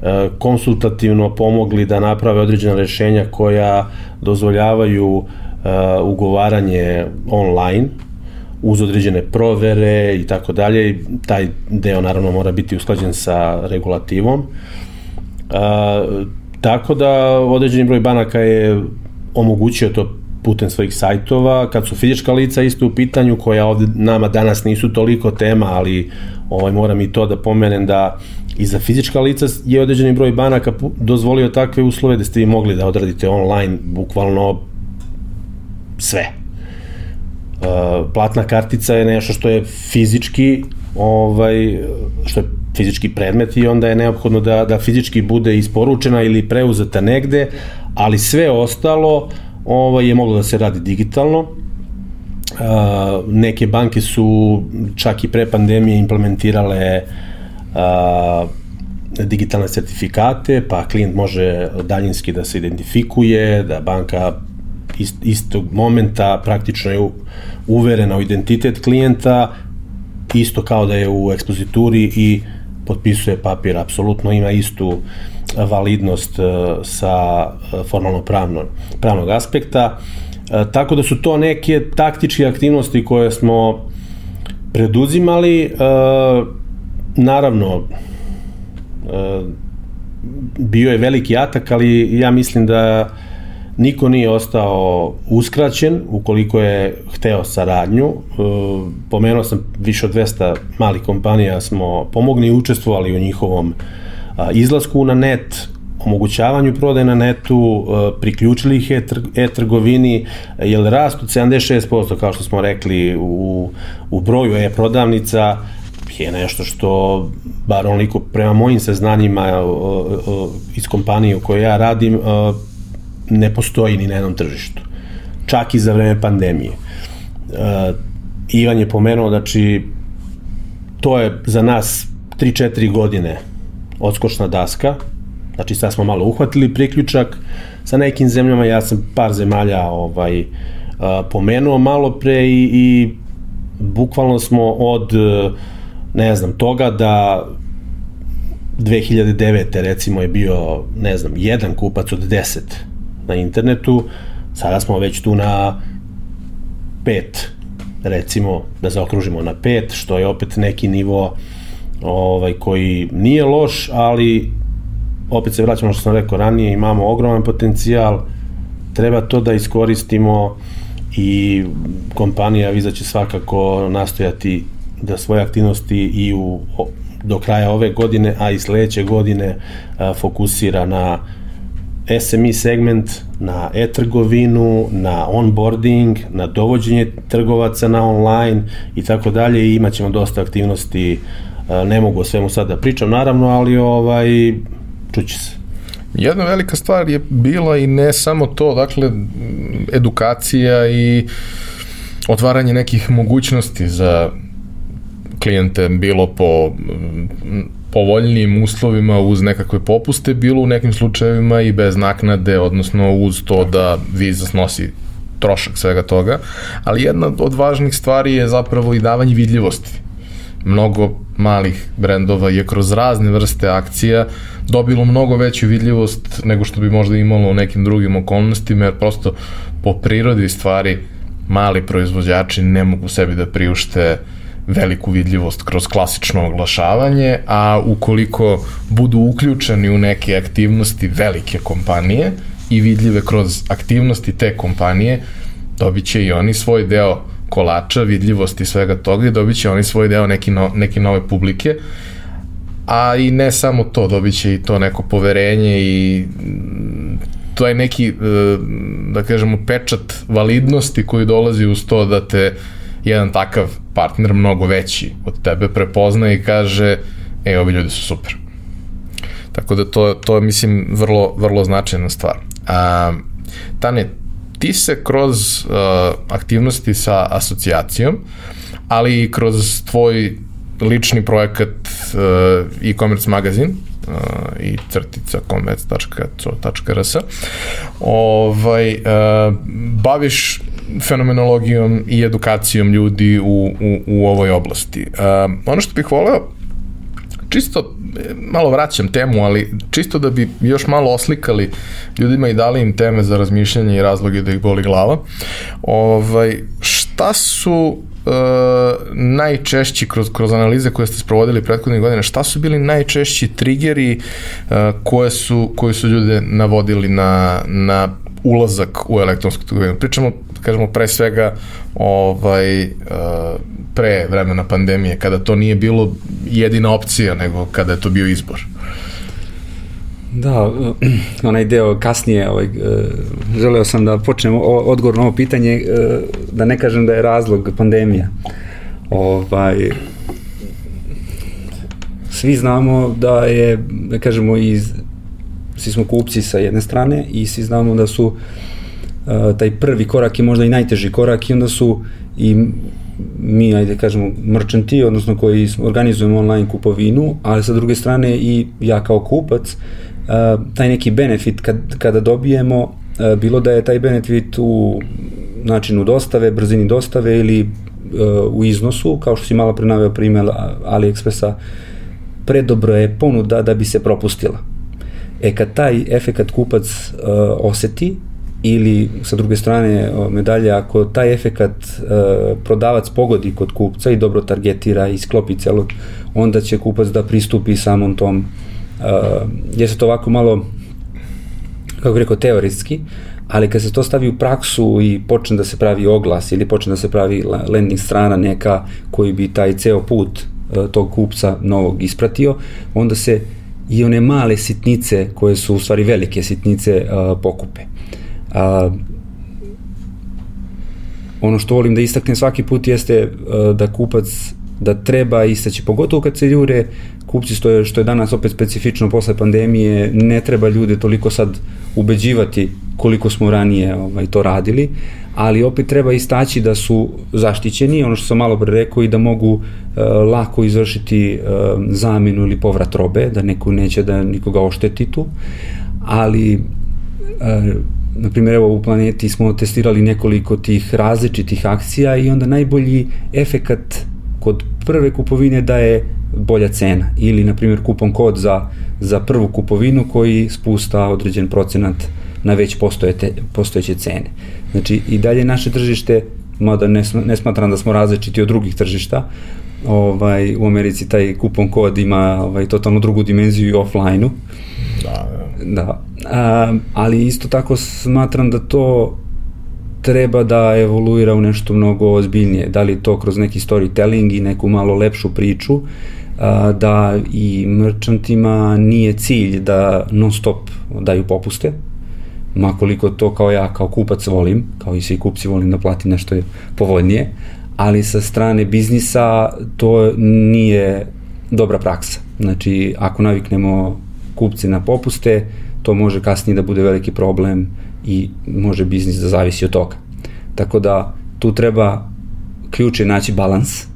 e, konsultativno pomogli da naprave određena rešenja koja dozvoljavaju e, ugovaranje online uz određene provere i tako dalje. Taj deo naravno mora biti usklađen sa regulativom. Tako da određeni broj banaka je omogućio to putem svojih sajtova, kad su fizička lica isto u pitanju, koja ovde nama danas nisu toliko tema, ali ovaj, moram i to da pomenem da i za fizička lica je određeni broj banaka dozvolio takve uslove da ste vi mogli da odradite online bukvalno sve. Uh, platna kartica je nešto što je fizički ovaj, što je fizički predmet i onda je neophodno da, da fizički bude isporučena ili preuzeta negde, ali sve ostalo ovaj, je moglo da se radi digitalno. Uh, neke banke su čak i pre pandemije implementirale uh, digitalne sertifikate, pa klijent može daljinski da se identifikuje, da banka ist, istog momenta praktično je uverena u identitet klijenta, isto kao da je u ekspozituri i potpisuje papir, apsolutno ima istu validnost e, sa e, formalno pravno, pravnog aspekta. E, tako da su to neke taktičke aktivnosti koje smo preduzimali. Naravno, bio je veliki atak, ali ja mislim da Niko nije ostao uskraćen ukoliko je hteo saradnju. E, pomenuo sam više od 200 malih kompanija smo pomogli i učestvovali u njihovom izlasku na net, omogućavanju prodaje na netu, e, priključili ih e-trgovini, jer rast od 76%, kao što smo rekli, u, u broju e-prodavnica je nešto što, bar onoliko prema mojim saznanjima iz kompanije u kojoj ja radim, ne postoji ni na jednom tržištu. Čak i za vreme pandemije. Ivan je pomenuo, znači, to je za nas 3-4 godine odskočna daska, Znači sad smo malo uhvatili priključak sa nekim zemljama, ja sam par zemalja ovaj, pomenuo malo pre i, i bukvalno smo od ne znam toga da 2009. recimo je bio ne znam jedan kupac od 10 na internetu. Sada smo već tu na pet recimo da zaokružimo na pet što je opet neki nivo ovaj koji nije loš ali opet se vraćamo što sam rekao ranije, imamo ogroman potencijal, treba to da iskoristimo i kompanija Viza će svakako nastojati da svoje aktivnosti i u, do kraja ove godine, a i sledeće godine a, fokusira na SME segment, na e-trgovinu, na onboarding, na dovođenje trgovaca na online i tako dalje i imaćemo dosta aktivnosti, ne mogu o svemu sad da pričam naravno, ali ovaj čuće se. Jedna velika stvar je bila i ne samo to, dakle, edukacija i otvaranje nekih mogućnosti za klijente, bilo po povoljnijim uslovima uz nekakve popuste, bilo u nekim slučajevima i bez naknade, odnosno uz to da viza snosi trošak svega toga, ali jedna od važnih stvari je zapravo i davanje vidljivosti. Mnogo malih brendova je kroz razne vrste akcija dobilo mnogo veću vidljivost nego što bi možda imalo u nekim drugim okolnostima, jer prosto po prirodi stvari mali proizvođači ne mogu sebi da priušte veliku vidljivost kroz klasično oglašavanje, a ukoliko budu uključeni u neke aktivnosti velike kompanije i vidljive kroz aktivnosti te kompanije, dobit će i oni svoj deo kolača, vidljivosti svega toga i dobit će oni svoj deo neki no, neke nove publike. A i ne samo to, dobit će i to neko poverenje i mm, to je neki, e, da kažemo, pečat validnosti koji dolazi uz to da te jedan takav partner mnogo veći od tebe prepozna i kaže, e, ovi ljudi su super. Tako da to, to je, mislim, vrlo, vrlo značajna stvar. A, Tane, ti se kroz uh, aktivnosti sa asocijacijom, ali i kroz tvoj lični projekat uh, e-commerce magazin uh, i crtica commerce.co.rs ovaj, uh, baviš fenomenologijom i edukacijom ljudi u, u, u ovoj oblasti. Uh, ono što bih voleo čisto malo vraćam temu, ali čisto da bi još malo oslikali ljudima i dali im teme za razmišljanje i razloge da ih boli glava. Ovaj, šta su Uh, najčešći kroz, kroz analize koje ste sprovodili prethodnih godina, šta su bili najčešći triggeri uh, koje, su, koje su ljude navodili na, na ulazak u elektronsku trgovinu? Pričamo, kažemo, pre svega ovaj, uh, pre vremena pandemije, kada to nije bilo jedina opcija, nego kada je to bio izbor. Da, onaj deo kasnije, ovaj, e, želeo sam da počnem odgovor na ovo pitanje, da ne kažem da je razlog pandemija. Ovaj, svi znamo da je, da kažemo, iz, svi smo kupci sa jedne strane i svi znamo da su e, taj prvi korak je možda i najteži korak i onda su i mi, ajde kažemo, mrčanti, odnosno koji organizujemo online kupovinu, ali sa druge strane i ja kao kupac, taj neki benefit kad, kada dobijemo, bilo da je taj benefit u načinu dostave, brzini dostave ili u iznosu, kao što si malo prenaveo primjer AliExpressa, predobro je ponuda da bi se propustila. E kad taj efekat kupac oseti, ili sa druge strane medalje, ako taj efekat uh, prodavac pogodi kod kupca i dobro targetira i sklopi celo, onda će kupac da pristupi samom tom uh, je se to ovako malo kako bih rekao, teoretski, ali kad se to stavi u praksu i počne da se pravi oglas ili počne da se pravi landing strana neka koji bi taj ceo put e, tog kupca novog ispratio, onda se i one male sitnice koje su u stvari velike sitnice uh, pokupe. Uh, ono što volim da istaknem svaki put jeste uh, da kupac da treba istaći, pogotovo kad se jure kupci, što je, što je danas opet specifično posle pandemije, ne treba ljude toliko sad ubeđivati koliko smo ranije ovaj, to radili, ali opet treba istaći da su zaštićeni, ono što sam malo pre rekao, i da mogu uh, lako izvršiti uh, zamenu ili povrat robe, da neko neće da nikoga ošteti tu, ali uh, na primjer, evo u planeti smo testirali nekoliko tih različitih akcija i onda najbolji efekat kod prve kupovine da je bolja cena ili na primjer kupon kod za, za prvu kupovinu koji spusta određen procenat na već postojete, postojeće cene. Znači i dalje naše tržište, mada ne, ne smatram da smo različiti od drugih tržišta, ovaj, u Americi taj kupon kod ima ovaj, totalno drugu dimenziju i offline-u. Da, da. da. A, ali isto tako smatram da to treba da evoluira u nešto mnogo ozbiljnije. Da li to kroz neki storytelling i neku malo lepšu priču, a, da i merchantima nije cilj da non stop daju popuste, makoliko to kao ja, kao kupac volim, kao i svi kupci volim da platim nešto povoljnije, ali sa strane biznisa to nije dobra praksa. Znači, ako naviknemo kupce na popuste, to može kasnije da bude veliki problem i može biznis da zavisi od toga. Tako da tu treba ključ je naći balans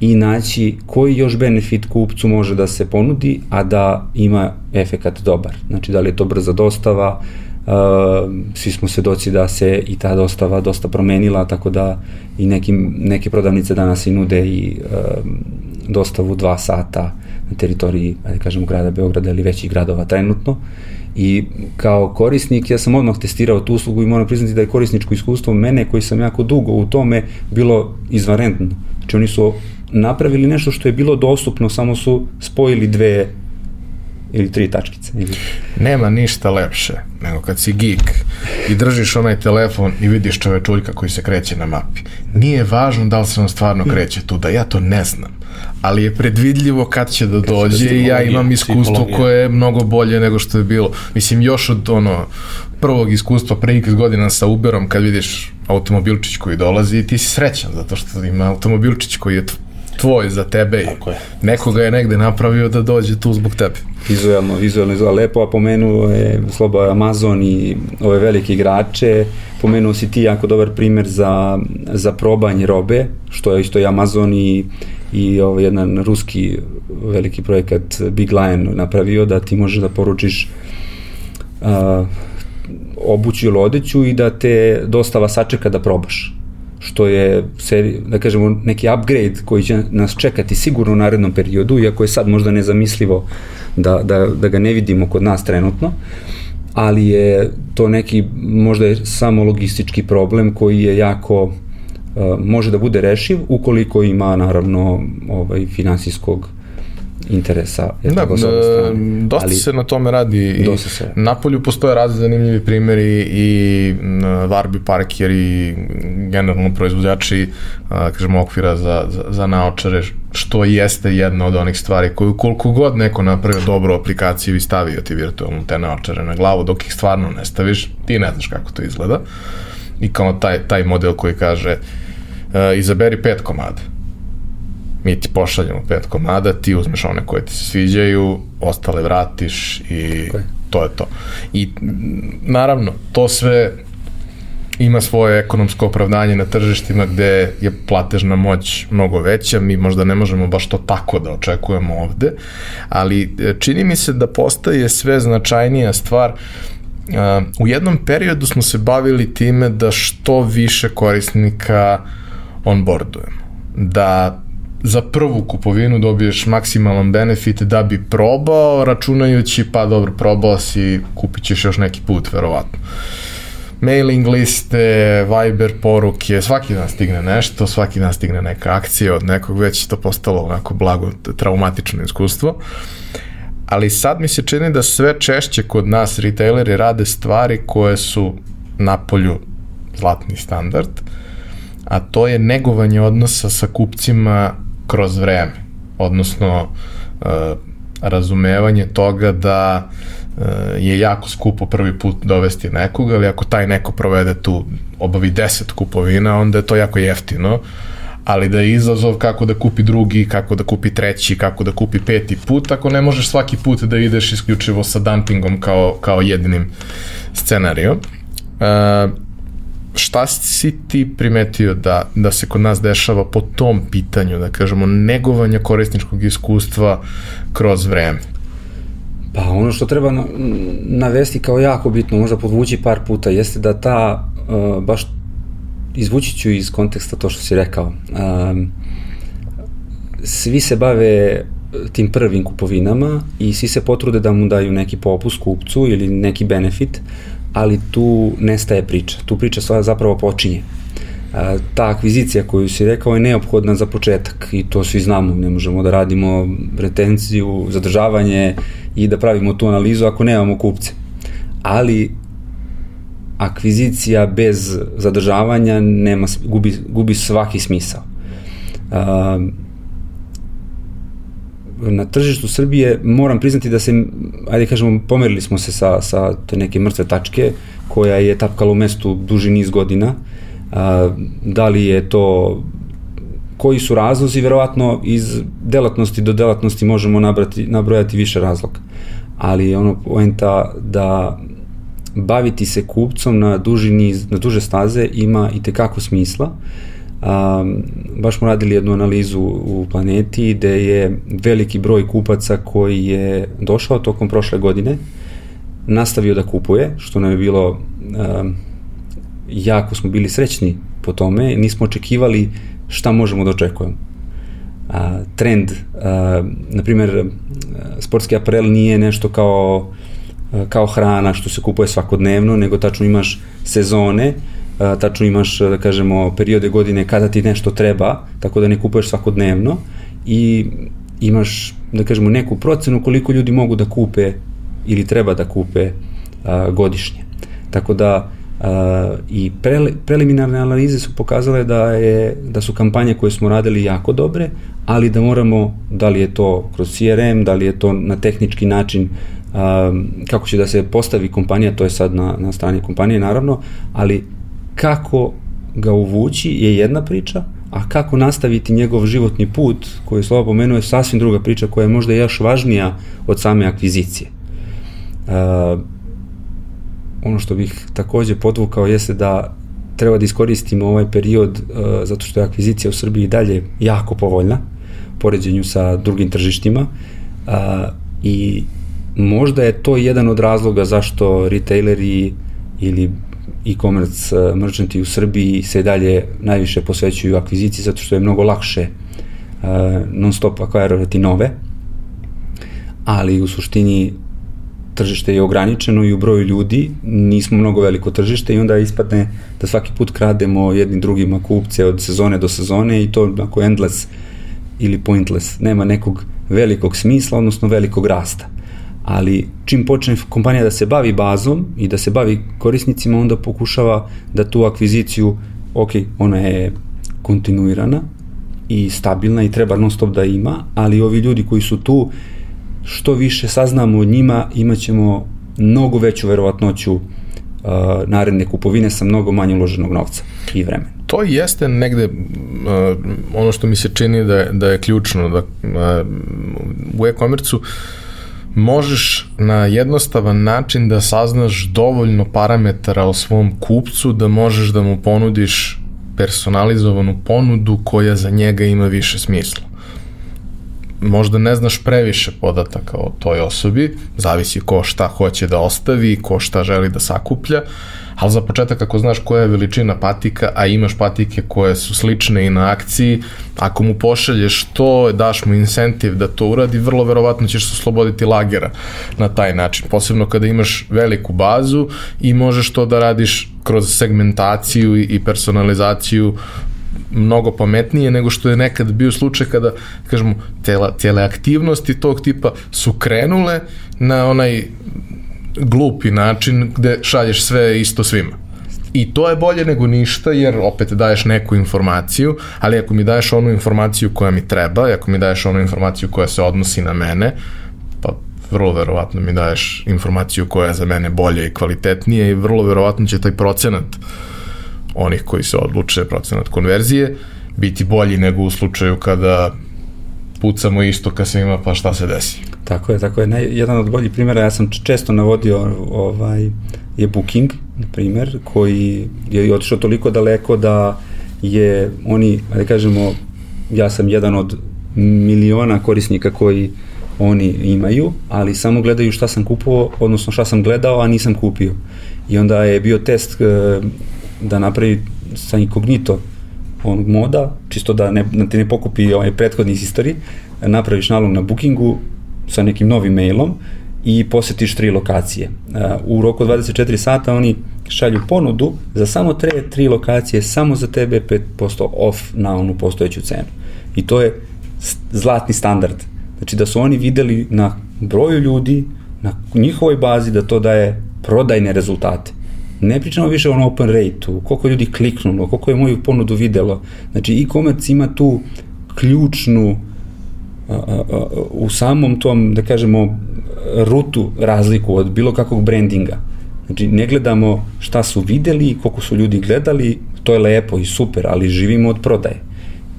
i naći koji još benefit kupcu može da se ponudi, a da ima efekat dobar. Znači da li je to brza dostava, uh, svi smo svedoci da se i ta dostava dosta promenila, tako da i nekim, neke prodavnice danas i nude i uh, dostavu dva sata na teritoriji, da kažemo, grada Beograda ili većih gradova trenutno. I kao korisnik ja sam odmah testirao tu uslugu i moram priznati da je korisničko iskustvo mene koji sam jako dugo u tome bilo izvanredno. Znači oni su napravili nešto što je bilo dostupno, samo su spojili dve ili tri tačkice. Nema ništa lepše nego kad si geek i držiš onaj telefon i vidiš čovečuljka koji se kreće na mapi. Nije važno da li se on stvarno kreće tu, da ja to ne znam. Ali je predvidljivo kad će da dođe i ja imam iskustvo koje je mnogo bolje nego što je bilo. Mislim, još od ono prvog iskustva pre x godina sa Uberom kad vidiš automobilčić koji dolazi i ti si srećan zato što ima automobilčić koji je tvoj za tebe i nekoga je negde napravio da dođe tu zbog tebe. Vizualno, vizualno izgleda lepo, a pomenuo je Slobo Amazon i ove velike igrače, pomenuo si ti jako dobar primer za, za probanje robe, što je isto i Amazon i, i ovaj jedan ruski veliki projekat Big Lion napravio, da ti možeš da poručiš uh, obuću ili odeću i da te dostava sačeka da probaš što je, seri, da kažemo, neki upgrade koji će nas čekati sigurno u narednom periodu, iako je sad možda nezamislivo da, da, da ga ne vidimo kod nas trenutno, ali je to neki možda je samo logistički problem koji je jako uh, može da bude rešiv ukoliko ima naravno ovaj finansijskog interesa. Je da, tako da, dosta ali, se na tome radi i se. na polju postoje razli zanimljivi primjeri i Varbi Parker i generalno proizvođači kažemo okvira za, za, za naočare što jeste jedna od onih stvari koju koliko god neko napravio dobru aplikaciju i stavio ti virtualno te naočare na glavu dok ih stvarno ne staviš ti ne znaš kako to izgleda i kao taj, taj model koji kaže uh, izaberi pet komada mi ti pošaljemo pet komada, ti uzmeš one koje ti se sviđaju, ostale vratiš i okay. to je to. I naravno, to sve ima svoje ekonomsko opravdanje na tržištima gde je platežna moć mnogo veća, mi možda ne možemo baš to tako da očekujemo ovde, ali e, čini mi se da postaje sve značajnija stvar u jednom periodu smo se bavili time da što više korisnika onboardujemo. Da za prvu kupovinu dobiješ maksimalan benefit da bi probao, računajući pa dobro, probao si, kupit ćeš još neki put, verovatno. Mailing liste, Viber poruke, svaki dan stigne nešto, svaki dan stigne neka akcija od nekog, već to postalo onako blago traumatično iskustvo. ali sad mi se čini da sve češće kod nas retaileri rade stvari koje su na polju zlatni standard, a to je negovanje odnosa sa kupcima kroz vreme, odnosno uh, razumevanje toga da uh, je jako skupo prvi put dovesti nekoga, ali ako taj neko provede tu, obavi 10 kupovina, onda je to jako jeftino, ali da je izazov kako da kupi drugi, kako da kupi treći, kako da kupi peti put, ako ne možeš svaki put da ideš isključivo sa dumpingom kao, kao jedinim scenarijom. Uh, šta si ti primetio da, da se kod nas dešava po tom pitanju, da kažemo, negovanja korisničkog iskustva kroz vreme? Pa ono što treba navesti kao jako bitno, možda podvući par puta, jeste da ta, uh, baš izvući ću iz konteksta to što si rekao, um, svi se bave tim prvim kupovinama i svi se potrude da mu daju neki popust kupcu ili neki benefit, ali tu nestaje priča. Tu priča sva zapravo počinje. Ta akvizicija koju si rekao je neophodna za početak i to svi znamo, ne možemo da radimo retenciju, zadržavanje i da pravimo tu analizu ako nemamo kupce. Ali akvizicija bez zadržavanja nema, gubi, gubi svaki smisao. Na tržištu Srbije moram priznati da se, ajde kažemo, pomerili smo se sa, sa te neke mrtve tačke koja je tapkala u mestu duži niz godina. A, da li je to koji su razlozi, verovatno iz delatnosti do delatnosti možemo nabrati, nabrojati više razloga. Ali ono poenta da baviti se kupcom na duži niz, na duže staze ima i tekako smisla. Uh, Um, baš smo radili jednu analizu u planeti gde je veliki broj kupaca koji je došao tokom prošle godine nastavio da kupuje, što nam je bilo um, jako smo bili srećni po tome, nismo očekivali šta možemo da očekujemo. A, trend, a, na primjer, sportski aparel nije nešto kao, kao hrana što se kupuje svakodnevno, nego tačno imaš sezone, tačno imaš, da kažemo, periode godine kada ti nešto treba, tako da ne kupuješ svakodnevno i imaš, da kažemo, neku procenu koliko ljudi mogu da kupe ili treba da kupe a, godišnje. Tako da a, i pre, preliminarne analize su pokazale da, je, da su kampanje koje smo radili jako dobre, ali da moramo, da li je to kroz CRM, da li je to na tehnički način a, kako će da se postavi kompanija, to je sad na, na strani kompanije naravno, ali kako ga uvući je jedna priča, a kako nastaviti njegov životni put, koji je Slova pomenuo, je sasvim druga priča koja je možda još važnija od same akvizicije. Uh, ono što bih takođe podvukao jeste da treba da iskoristimo ovaj period uh, zato što je akvizicija u Srbiji dalje jako povoljna poređenju sa drugim tržištima uh, i možda je to jedan od razloga zašto retaileri ili e-commerce eh, merchanti u Srbiji se dalje najviše posvećuju akviziciji zato što je mnogo lakše uh, non stop akvarirati nove, ali u suštini tržište je ograničeno i u broju ljudi, nismo mnogo veliko tržište i onda ispadne da svaki put krademo jednim drugima kupce od sezone do sezone i to ako endless ili pointless, nema nekog velikog smisla, odnosno velikog rasta ali čim počne kompanija da se bavi bazom i da se bavi korisnicima, onda pokušava da tu akviziciju, ok, ona je kontinuirana i stabilna i treba non stop da ima, ali ovi ljudi koji su tu, što više saznamo od njima, imaćemo mnogo veću verovatnoću uh, naredne kupovine sa mnogo manje uloženog novca i vremena. To jeste negde uh, ono što mi se čini da da je ključno da, uh, u e-komercu uh, možeš na jednostavan način da saznaš dovoljno parametara o svom kupcu da možeš da mu ponudiš personalizovanu ponudu koja za njega ima više smisla. Možda ne znaš previše podataka o toj osobi, zavisi ko šta hoće da ostavi, ko šta želi da sakuplja, ali za početak ako znaš koja je veličina patika, a imaš patike koje su slične i na akciji, ako mu pošalješ to, daš mu incentiv da to uradi, vrlo verovatno ćeš se osloboditi lagera na taj način, posebno kada imaš veliku bazu i možeš to da radiš kroz segmentaciju i personalizaciju mnogo pametnije nego što je nekad bio slučaj kada, kažemo, tela, cijele aktivnosti tog tipa su krenule na onaj glupi način gde šalješ sve isto svima. I to je bolje nego ništa, jer opet daješ neku informaciju, ali ako mi daješ onu informaciju koja mi treba, ako mi daješ onu informaciju koja se odnosi na mene, pa vrlo verovatno mi daješ informaciju koja je za mene bolje i kvalitetnije i vrlo verovatno će taj procenat onih koji se odluče, procenat konverzije, biti bolji nego u slučaju kada pucamo isto ka svima, pa šta se desi. Tako je, tako je. Ne, jedan od boljih primjera, ja sam često navodio ovaj, je Booking, na primjer, koji je otišao toliko daleko da je oni, da kažemo, ja sam jedan od miliona korisnika koji oni imaju, ali samo gledaju šta sam kupovao, odnosno šta sam gledao, a nisam kupio. I onda je bio test e, da napravi sa inkognito onog moda, čisto da ne, da ti ne pokupi ovaj prethodni istori, napraviš nalog na bookingu sa nekim novim mailom i posetiš tri lokacije. U roku 24 sata oni šalju ponudu za samo tre, tri lokacije, samo za tebe 5% off na onu postojeću cenu. I to je zlatni standard. Znači da su oni videli na broju ljudi, na njihovoj bazi da to daje prodajne rezultate. Ne pričamo više o open rate-u, koliko ljudi kliknulo, koliko je moju ponudu videlo. Znači e-commerce ima tu ključnu u samom tom, da kažemo, rutu razliku od bilo kakvog brandinga. Znači, ne gledamo šta su videli, koliko su ljudi gledali, to je lepo i super, ali živimo od prodaje.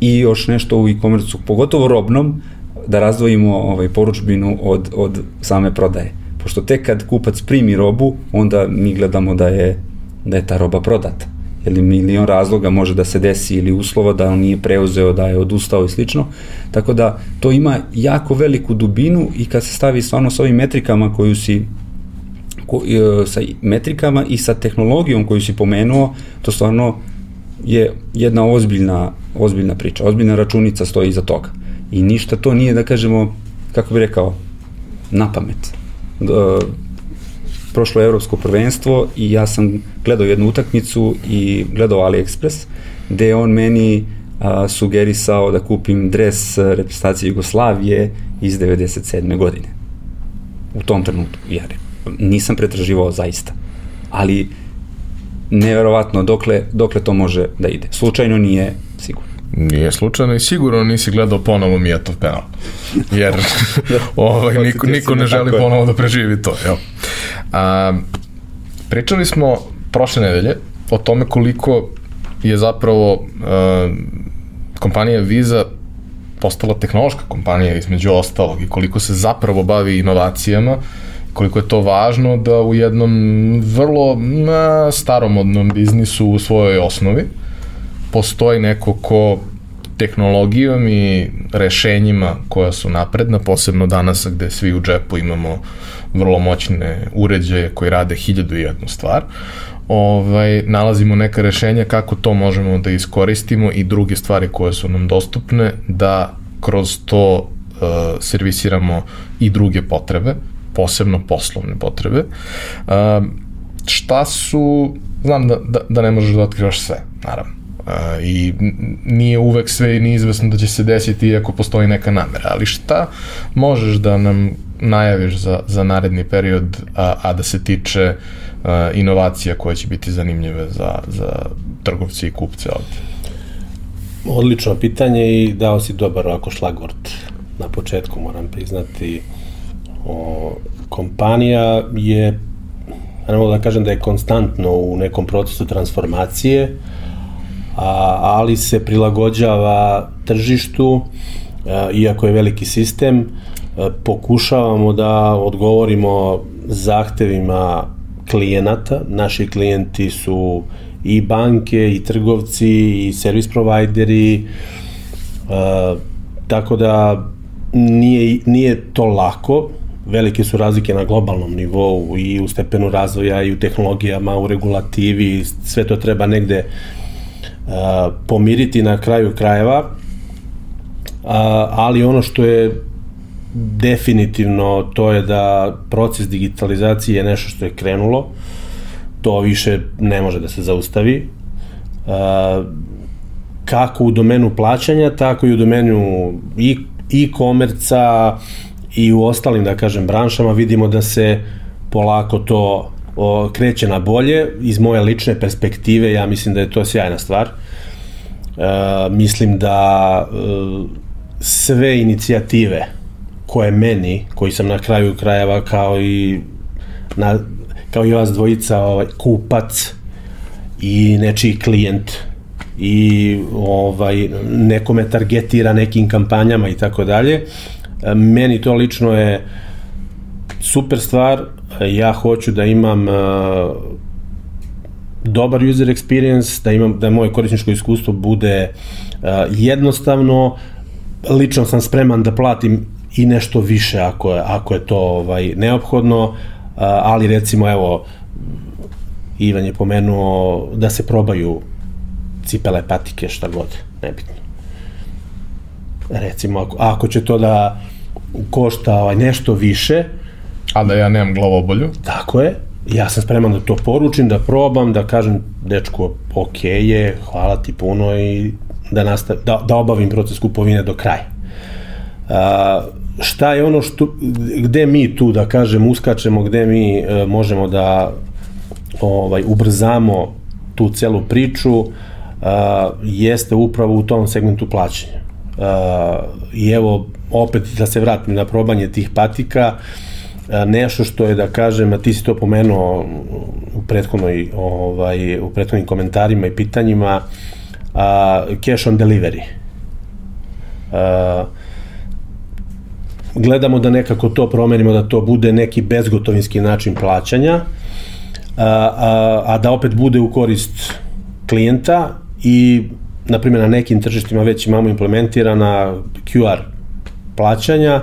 I još nešto u e-commerce, pogotovo robnom, da razdvojimo ovaj, poručbinu od, od same prodaje. Pošto tek kad kupac primi robu, onda mi gledamo da je, da je ta roba prodata ili milion razloga može da se desi ili uslova da on nije preuzeo, da je odustao i slično. Tako da to ima jako veliku dubinu i kad se stavi stvarno sa ovim metrikama koju si ko, e, sa metrikama i sa tehnologijom koju si pomenuo, to stvarno je jedna ozbiljna, ozbiljna priča, ozbiljna računica stoji iza toga. I ništa to nije, da kažemo, kako bi rekao, na pamet prošlo evropsko prvenstvo i ja sam gledao jednu utakmicu i gledao AliExpress, gde je on meni a, sugerisao da kupim dres reprezentacije Jugoslavije iz 97. godine. U tom trenutku, jer nisam pretraživao zaista. Ali neverovatno dokle, dokle to može da ide. Slučajno nije sigurno. Nije slučajno i sigurno nisi gledao ponovo Mijatov penal. Jer ovaj, niko, niko ne želi ponovo da preživi to. Jel? A, pričali smo prošle nedelje o tome koliko je zapravo a, kompanija Visa postala tehnološka kompanija između ostalog i koliko se zapravo bavi inovacijama koliko je to važno da u jednom vrlo na, staromodnom biznisu u svojoj osnovi postoji neko ko tehnologijom i rešenjima koja su napredna, posebno danas gde svi u džepu imamo vrlo moćne uređaje koji rade hiljadu i jednu stvar, ovaj, nalazimo neka rešenja kako to možemo da iskoristimo i druge stvari koje su nam dostupne da kroz to uh, servisiramo i druge potrebe, posebno poslovne potrebe. Uh, šta su, znam da, da, da ne možeš da otkrivaš sve, naravno i nije uvek sve ni izvesno da će se desiti iako postoji neka namera, ali šta možeš da nam najaviš za, za naredni period, a, a da se tiče a, inovacija koje će biti zanimljive za, za trgovci i kupce ovde? Odlično pitanje i dao si dobar ovako šlagvort na početku, moram priznati. O, kompanija je, ne mogu da kažem da je konstantno u nekom procesu transformacije, a, ali se prilagođava tržištu, a, iako je veliki sistem, a, pokušavamo da odgovorimo zahtevima klijenata. Naši klijenti su i banke, i trgovci, i servis provajderi, tako da nije, nije to lako, velike su razlike na globalnom nivou i u stepenu razvoja i u tehnologijama, u regulativi, sve to treba negde pomiriti na kraju krajeva, ali ono što je definitivno to je da proces digitalizacije je nešto što je krenulo, to više ne može da se zaustavi. kako u domenu plaćanja, tako i u domenu e-komerca i u ostalim, da kažem, branšama vidimo da se polako to o, kreće na bolje. Iz moje lične perspektive ja mislim da je to sjajna stvar. E, mislim da e, sve inicijative koje meni, koji sam na kraju krajeva kao i na, kao i vas dvojica ovaj, kupac i nečiji klijent i ovaj nekome targetira nekim kampanjama i tako dalje. Meni to lično je super stvar. Ja hoću da imam uh, dobar user experience, da imam da moje korisničko iskustvo bude uh, jednostavno. Lično sam spreman da platim i nešto više ako je, ako je to ovaj neophodno, uh, ali recimo evo Ivan je pomenuo da se probaju cipele, patike, šta god, nebitno. Recimo, ako, ako će to da košta ovaj, nešto više... A da ja nemam glavobolju? Tako je. Ja sam spreman da to poručim, da probam, da kažem, dečko, ok je, hvala ti puno i da, nastav, da, da obavim proces kupovine do kraja. A, šta je ono što, gde mi tu, da kažem, uskačemo, gde mi e, možemo da ovaj, ubrzamo tu celu priču, a, jeste upravo u tom segmentu plaćanja. A, I evo, opet da se vratim na probanje tih patika, a, nešto što je da kažem, a ti si to pomenuo u prethodnoj ovaj u prethodnim komentarima i pitanjima, a, cash on delivery. A, gledamo da nekako to promenimo, da to bude neki bezgotovinski način plaćanja, a, a, a da opet bude u korist klijenta i na primjer na nekim tržištima već imamo implementirana QR plaćanja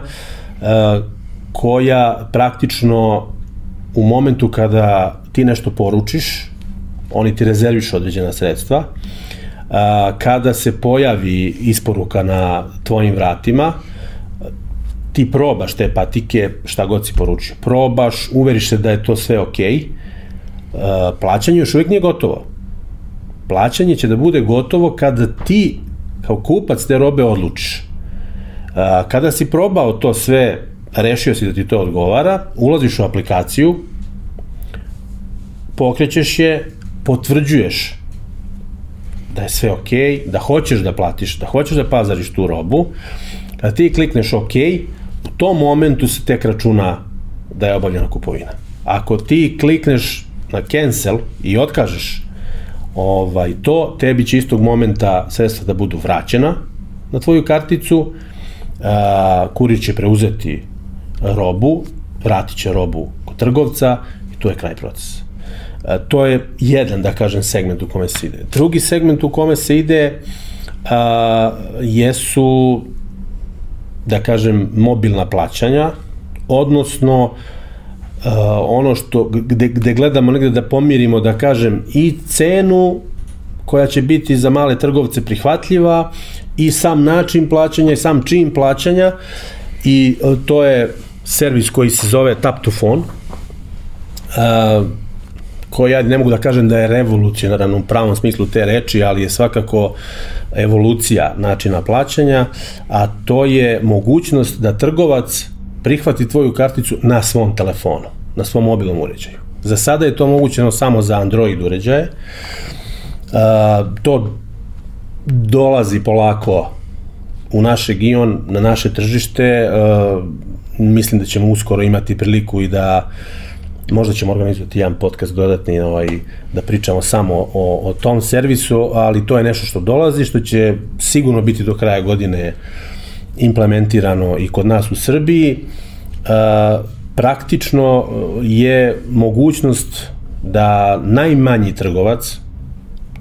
e, koja praktično u momentu kada ti nešto poručiš, oni ti rezerviš određena sredstva, kada se pojavi isporuka na tvojim vratima, ti probaš te patike, šta god si poručio. Probaš, uveriš se da je to sve okej, okay, plaćanje još uvijek nije gotovo plaćanje će da bude gotovo kada ti kao kupac te robe odlučiš. Kada si probao to sve, rešio si da ti to odgovara, ulaziš u aplikaciju, pokrećeš je, potvrđuješ da je sve ok, da hoćeš da platiš, da hoćeš da pazariš tu robu, kada ti klikneš ok, u tom momentu se tek računa da je obavljena kupovina. Ako ti klikneš na cancel i otkažeš ovaj, to, tebi će istog momenta sredstva da budu vraćena na tvoju karticu, a, kurir će preuzeti robu, vratit će robu kod trgovca i to je kraj procesa. A, to je jedan, da kažem, segment u kome se ide. Drugi segment u kome se ide a, jesu, da kažem, mobilna plaćanja, odnosno Uh, ono što, gde, gde gledamo negde da pomirimo, da kažem, i cenu koja će biti za male trgovce prihvatljiva i sam način plaćanja i sam čin plaćanja i to je servis koji se zove Tap to Phone uh, koji ja ne mogu da kažem da je revolucionaran u pravom smislu te reči, ali je svakako evolucija načina plaćanja, a to je mogućnost da trgovac prihvati tvoju karticu na svom telefonu, na svom mobilnom uređaju. Za sada je to mogućeno samo za Android uređaje. Uh, to dolazi polako u naš region, na naše tržište. Uh, mislim da ćemo uskoro imati priliku i da možda ćemo organizovati jedan podcast dodatni ovaj, da pričamo samo o, o tom servisu, ali to je nešto što dolazi, što će sigurno biti do kraja godine implementirano i kod nas u Srbiji, e, praktično je mogućnost da najmanji trgovac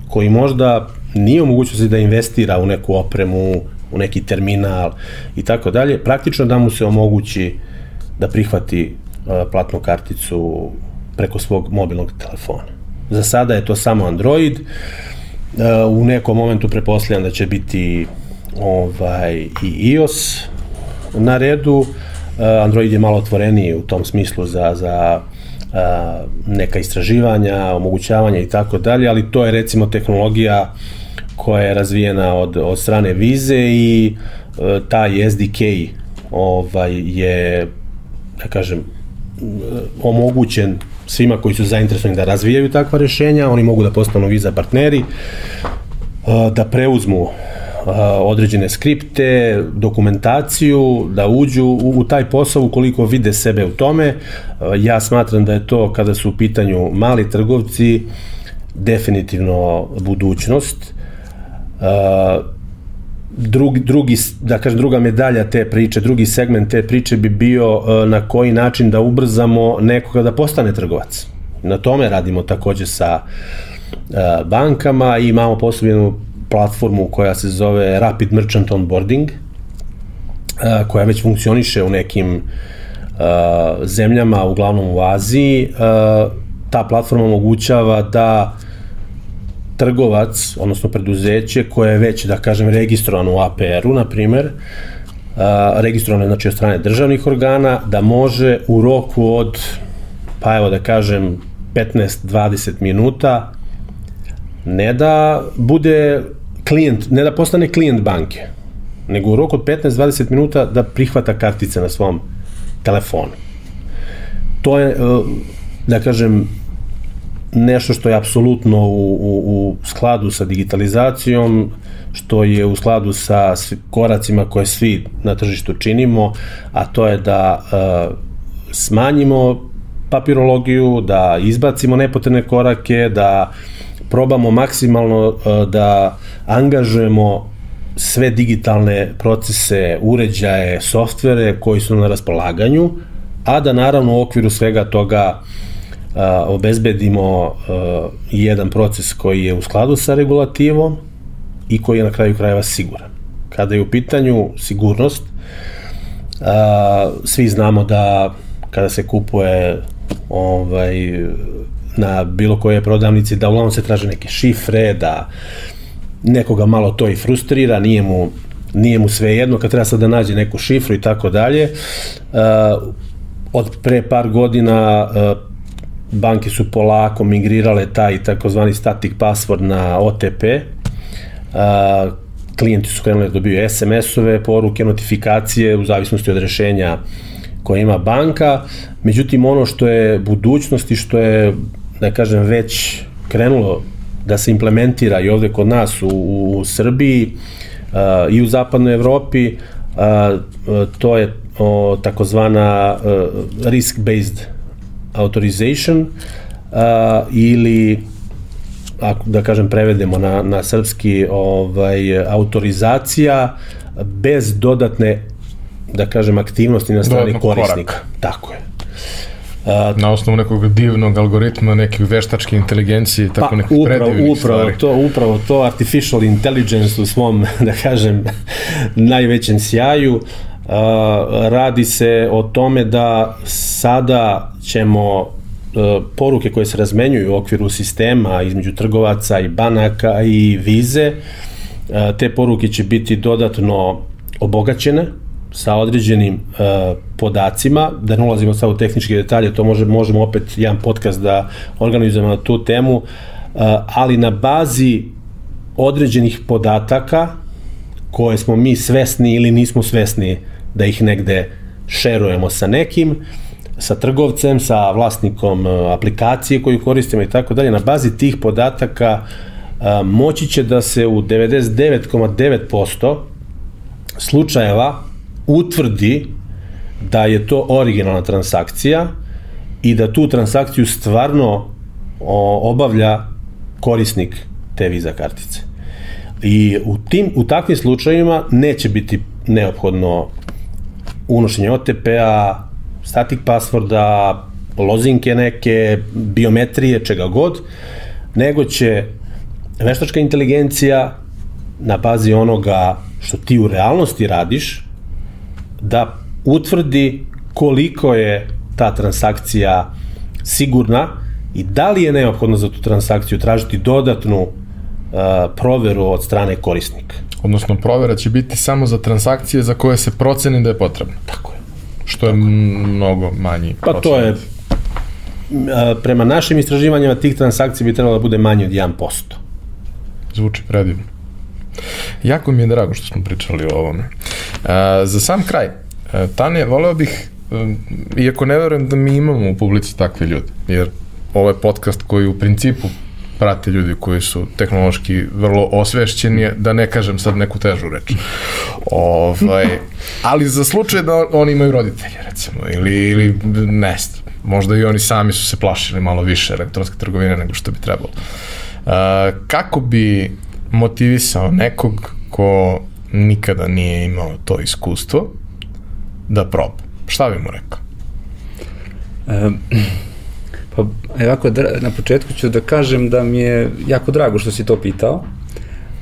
koji možda nije u mogućnosti da investira u neku opremu, u neki terminal i tako dalje, praktično da mu se omogući da prihvati e, platnu karticu preko svog mobilnog telefona. Za sada je to samo Android, e, u nekom momentu preposlijam da će biti ovaj, i iOS na redu. Eh, Android je malo otvoreniji u tom smislu za, za neka istraživanja, omogućavanja i tako dalje, ali to je recimo tehnologija koja je razvijena od, od strane Vize i e, SDK ovaj, je, da kažem, omogućen svima koji su zainteresovani da razvijaju takva rešenja, oni mogu da postanu Viza partneri, da preuzmu određene skripte, dokumentaciju, da uđu u, u taj posao ukoliko vide sebe u tome. Ja smatram da je to kada su u pitanju mali trgovci definitivno budućnost. Drugi, drugi, da kažem, druga medalja te priče, drugi segment te priče bi bio na koji način da ubrzamo nekoga da postane trgovac. Na tome radimo takođe sa bankama i imamo posebnu platformu koja se zove Rapid Merchant Onboarding, koja već funkcioniše u nekim zemljama, uglavnom u Aziji. Ta platforma omogućava da trgovac, odnosno preduzeće koje je već, da kažem, registrovano u APR-u, na primer, registrovano je znači od strane državnih organa, da može u roku od, pa evo da kažem, 15-20 minuta ne da bude klijent, ne da postane klijent banke, nego u roku od 15-20 minuta da prihvata kartice na svom telefonu. To je, e, da kažem, nešto što je apsolutno u, u, u skladu sa digitalizacijom, što je u skladu sa koracima koje svi na tržištu činimo, a to je da uh, smanjimo papirologiju, da izbacimo nepotrebne korake, da probamo maksimalno uh, da angažujemo sve digitalne procese, uređaje, softvere koji su na raspolaganju, a da naravno u okviru svega toga a, obezbedimo jedan proces koji je u skladu sa regulativom i koji je na kraju krajeva siguran. Kada je u pitanju sigurnost, svi znamo da kada se kupuje ovaj, na bilo koje prodavnici, da uglavnom se traže neke šifre, da nekoga malo to i frustrira, nije mu, nije mu sve jedno, kad treba sad da nađe neku šifru i tako dalje. Od pre par godina banke su polako migrirale taj takozvani static password na OTP. Uh, klijenti su krenuli da dobiju SMS-ove, poruke, notifikacije u zavisnosti od rešenja koje ima banka. Međutim, ono što je budućnost i što je, da kažem, već krenulo da se implementira i ovde kod nas u, u Srbiji i u zapadnoj Evropi, to je o, takozvana risk-based authorization uh, ili ako da kažem prevedemo na, na srpski ovaj autorizacija bez dodatne da kažem aktivnosti na strani korisnika. Koraka. Tako je. A, na osnovu nekog divnog algoritma, nekih veštačke inteligencije, tako pa, nekih upravo, predivnih upravo stvari. To, upravo to, artificial intelligence u svom, da kažem, najvećem sjaju. A, radi se o tome da sada ćemo e, poruke koje se razmenjuju u okviru sistema između trgovaca i banaka i vize, a, te poruke će biti dodatno obogaćene, sa određenim uh, podacima, da ne ulazimo sad u tehničke detalje, to može, možemo opet jedan podcast da organizujemo na tu temu, ali na bazi određenih podataka koje smo mi svesni ili nismo svesni da ih negde šerujemo sa nekim, sa trgovcem, sa vlasnikom uh, aplikacije koju koristimo i tako dalje, na bazi tih podataka uh, moći će da se u 99,9% slučajeva utvrdi da je to originalna transakcija i da tu transakciju stvarno obavlja korisnik te viza kartice. I u, tim, u takvim slučajevima neće biti neophodno unošenje OTP-a, static passworda, lozinke neke, biometrije, čega god, nego će veštačka inteligencija na bazi onoga što ti u realnosti radiš, da utvrdi koliko je ta transakcija sigurna i da li je neophodno za tu transakciju tražiti dodatnu uh, proveru od strane korisnika. Odnosno, provera će biti samo za transakcije za koje se proceni da je potrebno. Tako je. Što je mnogo manji Pa procenat. to je, prema našim istraživanjima, tih transakcija bi trebalo da bude manje od 1%. Zvuči predivno. Jako mi je drago što smo pričali o ovome. A, za sam kraj, Tane, voleo bih, iako ne verujem da mi imamo u publici takve ljude, jer ovo je podcast koji u principu prate ljudi koji su tehnološki vrlo osvešćeni, da ne kažem sad neku težu reč. Ovaj, ali za slučaj da oni imaju roditelje, recimo, ili, ili ne znam, možda i oni sami su se plašili malo više elektronske trgovine nego što bi trebalo. Uh, kako bi motivisao nekog ko nikada nije imao to iskustvo da proba? Šta bi mu rekao? Um, pa ovako, na početku ću da kažem da mi je jako drago što si to pitao,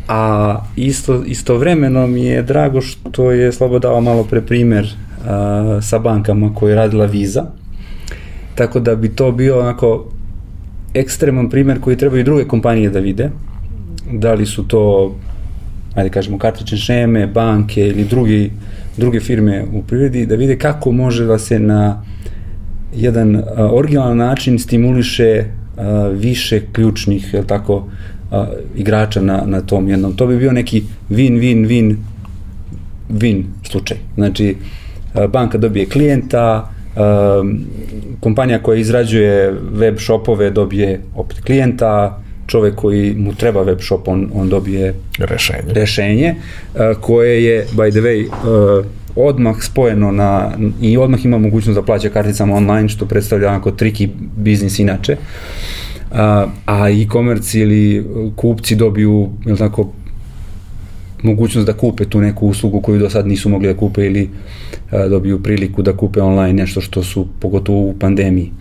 a isto, istovremeno mi je drago što je Slobo dao malo pre primer a, sa bankama koje je radila Visa, tako da bi to bio onako ekstreman primer koji trebaju druge kompanije da vide, da li su to ajde kažemo kartične šeme, banke ili drugi, druge firme u privredi, da vide kako može da se na jedan originalan način stimuliše više ključnih, je tako, igrača na, na tom jednom. To bi bio neki win-win-win win slučaj. Znači, banka dobije klijenta, kompanija koja izrađuje web shopove dobije opet klijenta, čovek koji mu treba web shop, on, on dobije rešenje, rešenje koje je, by the way, odmah spojeno na, i odmah ima mogućnost da plaća karticama online, što predstavlja onako triki biznis inače. A, a e-commerce ili kupci dobiju, jel tako, mogućnost da kupe tu neku uslugu koju do sad nisu mogli da kupe ili a, dobiju priliku da kupe online nešto što su pogotovo u pandemiji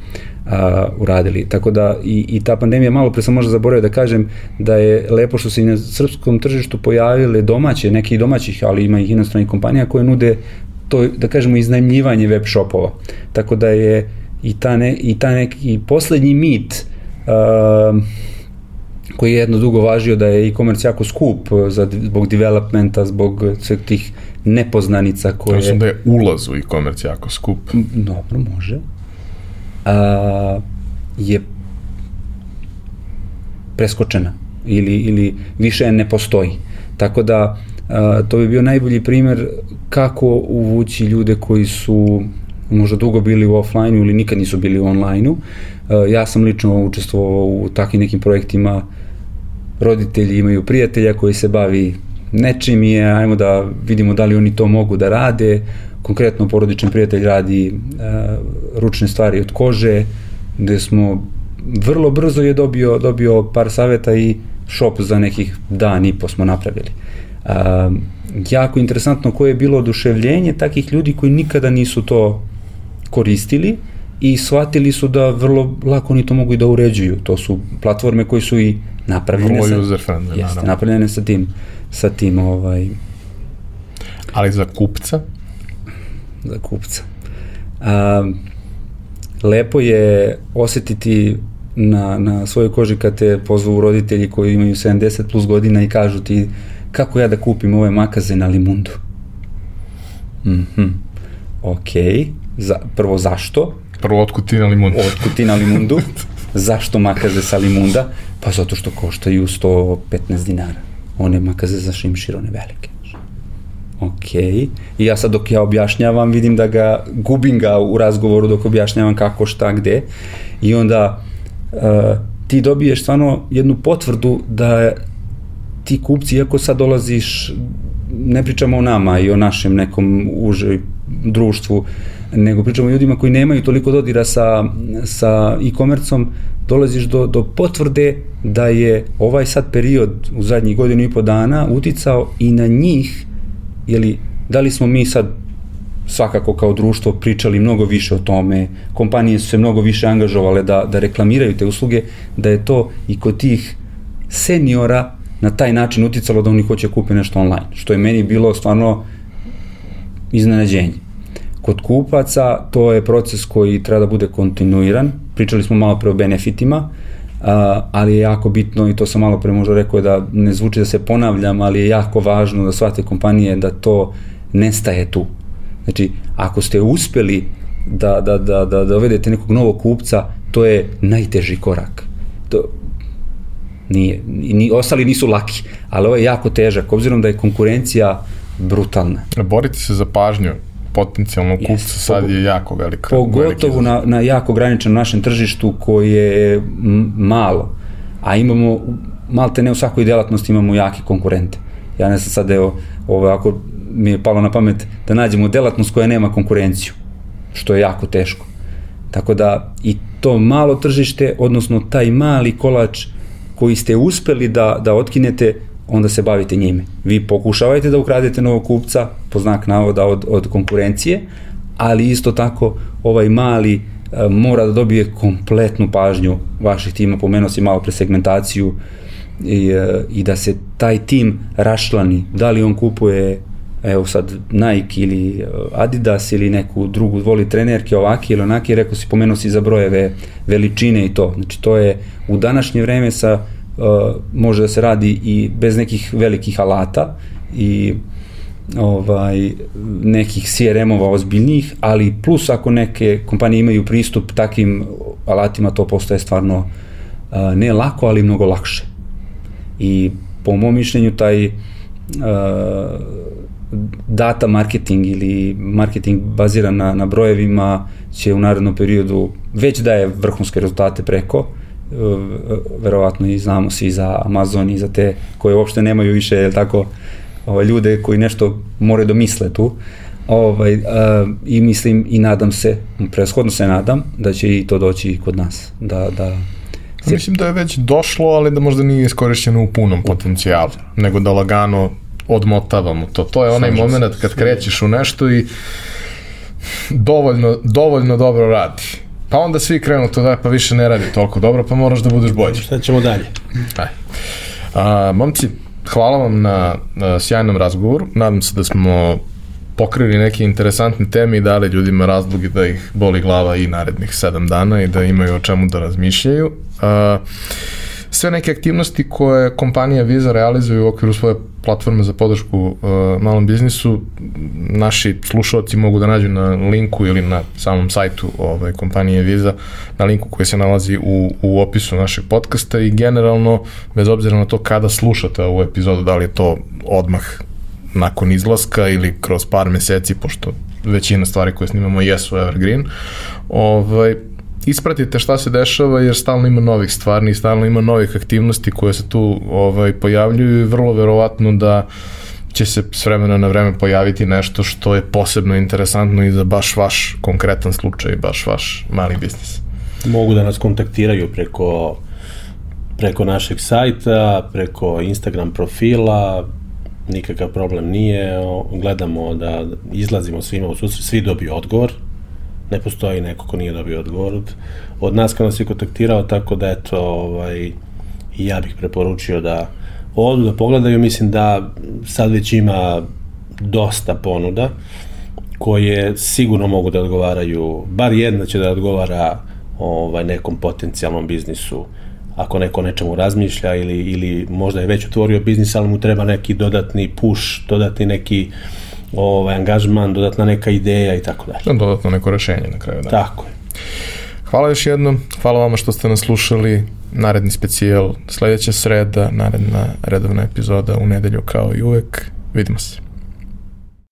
a, uradili. Tako da i, i ta pandemija, malo pre sam možda zaboravio da kažem da je lepo što se i na srpskom tržištu pojavile domaće, neki domaćih, ali ima i inostranih kompanija koje nude to, da kažemo, iznajmljivanje web shopova. Tako da je i ta, ne, i ta neki poslednji mit uh, koji je jedno dugo važio da je e-commerce jako skup za, zbog developmenta, zbog sveg tih nepoznanica koje... Kažem da je ulaz u e-commerce jako skup. Dobro, može a, je preskočena ili, ili više ne postoji. Tako da a, to bi bio najbolji primer kako uvući ljude koji su možda dugo bili u offline ili nikad nisu bili u online-u. Ja sam lično učestvovao u takvim nekim projektima roditelji imaju prijatelja koji se bavi nečim i ajmo da vidimo da li oni to mogu da rade, konkretno porodični prijatelj radi e, ručne stvari od kože, gde smo vrlo brzo je dobio, dobio par saveta i šop za nekih dan i po smo napravili. E, jako interesantno koje je bilo oduševljenje takih ljudi koji nikada nisu to koristili i shvatili su da vrlo lako oni to mogu i da uređuju. To su platforme koje su i napravljene sa, user friendly, jeste, napravljene sa tim, sa tim ovaj, Ali za kupca? Za kupca. A, lepo je osetiti na, na svojoj koži kad te pozvu roditelji koji imaju 70 plus godina i kažu ti kako ja da kupim ove makaze na limundu. Mhm. Mm ok. Za, prvo zašto? Prvo otkud ti na limundu? Otkud ti na limundu? zašto makaze sa limunda? Pa zato što koštaju 115 dinara. One makaze za šimšir, one velike ok. I ja sad dok ja objašnjavam vidim da ga, gubim ga u razgovoru dok objašnjavam kako, šta, gde. I onda uh, ti dobiješ stvarno jednu potvrdu da ti kupci, iako sad dolaziš, ne pričamo o nama i o našem nekom užoj društvu, nego pričamo o ljudima koji nemaju toliko dodira sa, sa e-komercom, dolaziš do, do potvrde da je ovaj sad period u zadnjih godinu i po dana uticao i na njih jeli, da li smo mi sad svakako kao društvo pričali mnogo više o tome, kompanije su se mnogo više angažovale da, da reklamiraju te usluge, da je to i kod tih seniora na taj način uticalo da oni hoće da kupe nešto online, što je meni bilo stvarno iznenađenje. Kod kupaca to je proces koji treba da bude kontinuiran, pričali smo malo pre o benefitima, ali je jako bitno i to sam malo pre možda rekao da ne zvuči da se ponavljam, ali je jako važno da shvate kompanije da to nestaje tu. Znači, ako ste uspeli da, da, da, da dovedete nekog novog kupca, to je najteži korak. To, Nije, ni, ostali nisu laki, ali ovo je jako težak, obzirom da je konkurencija brutalna. Boriti se za pažnju potencijalno kupca yes, sad je jako velika. Pogotovo na, na jako ograničenom našem tržištu koje je malo, a imamo, malte ne u svakoj delatnosti imamo jake konkurente. Ja ne znam sad, evo, ovo ako mi je palo na pamet da nađemo delatnost koja nema konkurenciju, što je jako teško. Tako da i to malo tržište, odnosno taj mali kolač koji ste uspeli da, da otkinete, onda se bavite njime. Vi pokušavajte da ukradete novog kupca, po znak navoda od, od konkurencije, ali isto tako ovaj mali e, mora da dobije kompletnu pažnju vaših tima, pomenuo si malo pre segmentaciju i, e, i da se taj tim rašlani, da li on kupuje evo sad Nike ili e, Adidas ili neku drugu voli trenerke ovaki ili onaki, rekao si, pomenuo si za brojeve veličine i to. Znači to je u današnje vreme sa može da se radi i bez nekih velikih alata i ovaj nekih CRM-ova ozbiljnih, ali plus ako neke kompanije imaju pristup takvim alatima, to postaje stvarno uh, ne lako, ali mnogo lakše. I po mom mišljenju taj uh, data marketing ili marketing baziran na, na brojevima će u narednom periodu već daje vrhunske rezultate preko, verovatno i znamo svi za Amazon i za te koje uopšte nemaju više, jel tako, ovaj, ljude koji nešto moraju da misle tu. Ovaj, uh, I mislim i nadam se, preshodno se nadam, da će i to doći kod nas. Da, da, Mislim da je već došlo, ali da možda nije iskorišćeno u punom potencijalu, nego da lagano odmotavamo to. To je onaj moment kad krećeš u nešto i dovoljno, dovoljno dobro radi. Pa onda svi krenu to da pa više ne radi toliko dobro, pa moraš da budeš bolji. Šta ćemo dalje? Aj. A, momci, hvala vam na, na sjajnom razgovoru. Nadam se da smo pokrili neke interesantne teme i dali ljudima razlogi da ih boli glava i narednih sedam dana i da imaju o čemu da razmišljaju. A, sve neke aktivnosti koje kompanija Visa realizuje u okviru svoje platforme za podršku uh, malom biznisu, naši slušalci mogu da nađu na linku ili na samom sajtu ovaj, kompanije Visa, na linku koji se nalazi u, u opisu našeg podcasta i generalno, bez obzira na to kada slušate ovu epizodu, da li je to odmah nakon izlaska ili kroz par meseci, pošto većina stvari koje snimamo jesu evergreen, ovaj, ispratite šta se dešava jer stalno ima novih stvarni, stalno ima novih aktivnosti koje se tu ovaj, pojavljuju i vrlo verovatno da će se s vremena na vreme pojaviti nešto što je posebno interesantno i za baš vaš konkretan slučaj, baš vaš mali biznis. Mogu da nas kontaktiraju preko preko našeg sajta, preko Instagram profila, nikakav problem nije, gledamo da izlazimo svima u susret, svi dobiju odgovor, ne postoji neko ko nije dobio odgovor od, od nas kad nas je kontaktirao, tako da eto, ovaj, i ja bih preporučio da odu da pogledaju, mislim da sad već ima dosta ponuda koje sigurno mogu da odgovaraju, bar jedna će da odgovara ovaj, nekom potencijalnom biznisu. Ako neko nečemu razmišlja ili, ili možda je već otvorio biznis, ali mu treba neki dodatni push, dodatni neki uh, ovaj, angažman, dodatna neka ideja i tako dalje. Dodatno neko rešenje na kraju dana. Tako je. Hvala još jednom, hvala vama što ste nas slušali, naredni specijal sledeća sreda, naredna redovna epizoda u nedelju kao i uvek, vidimo se.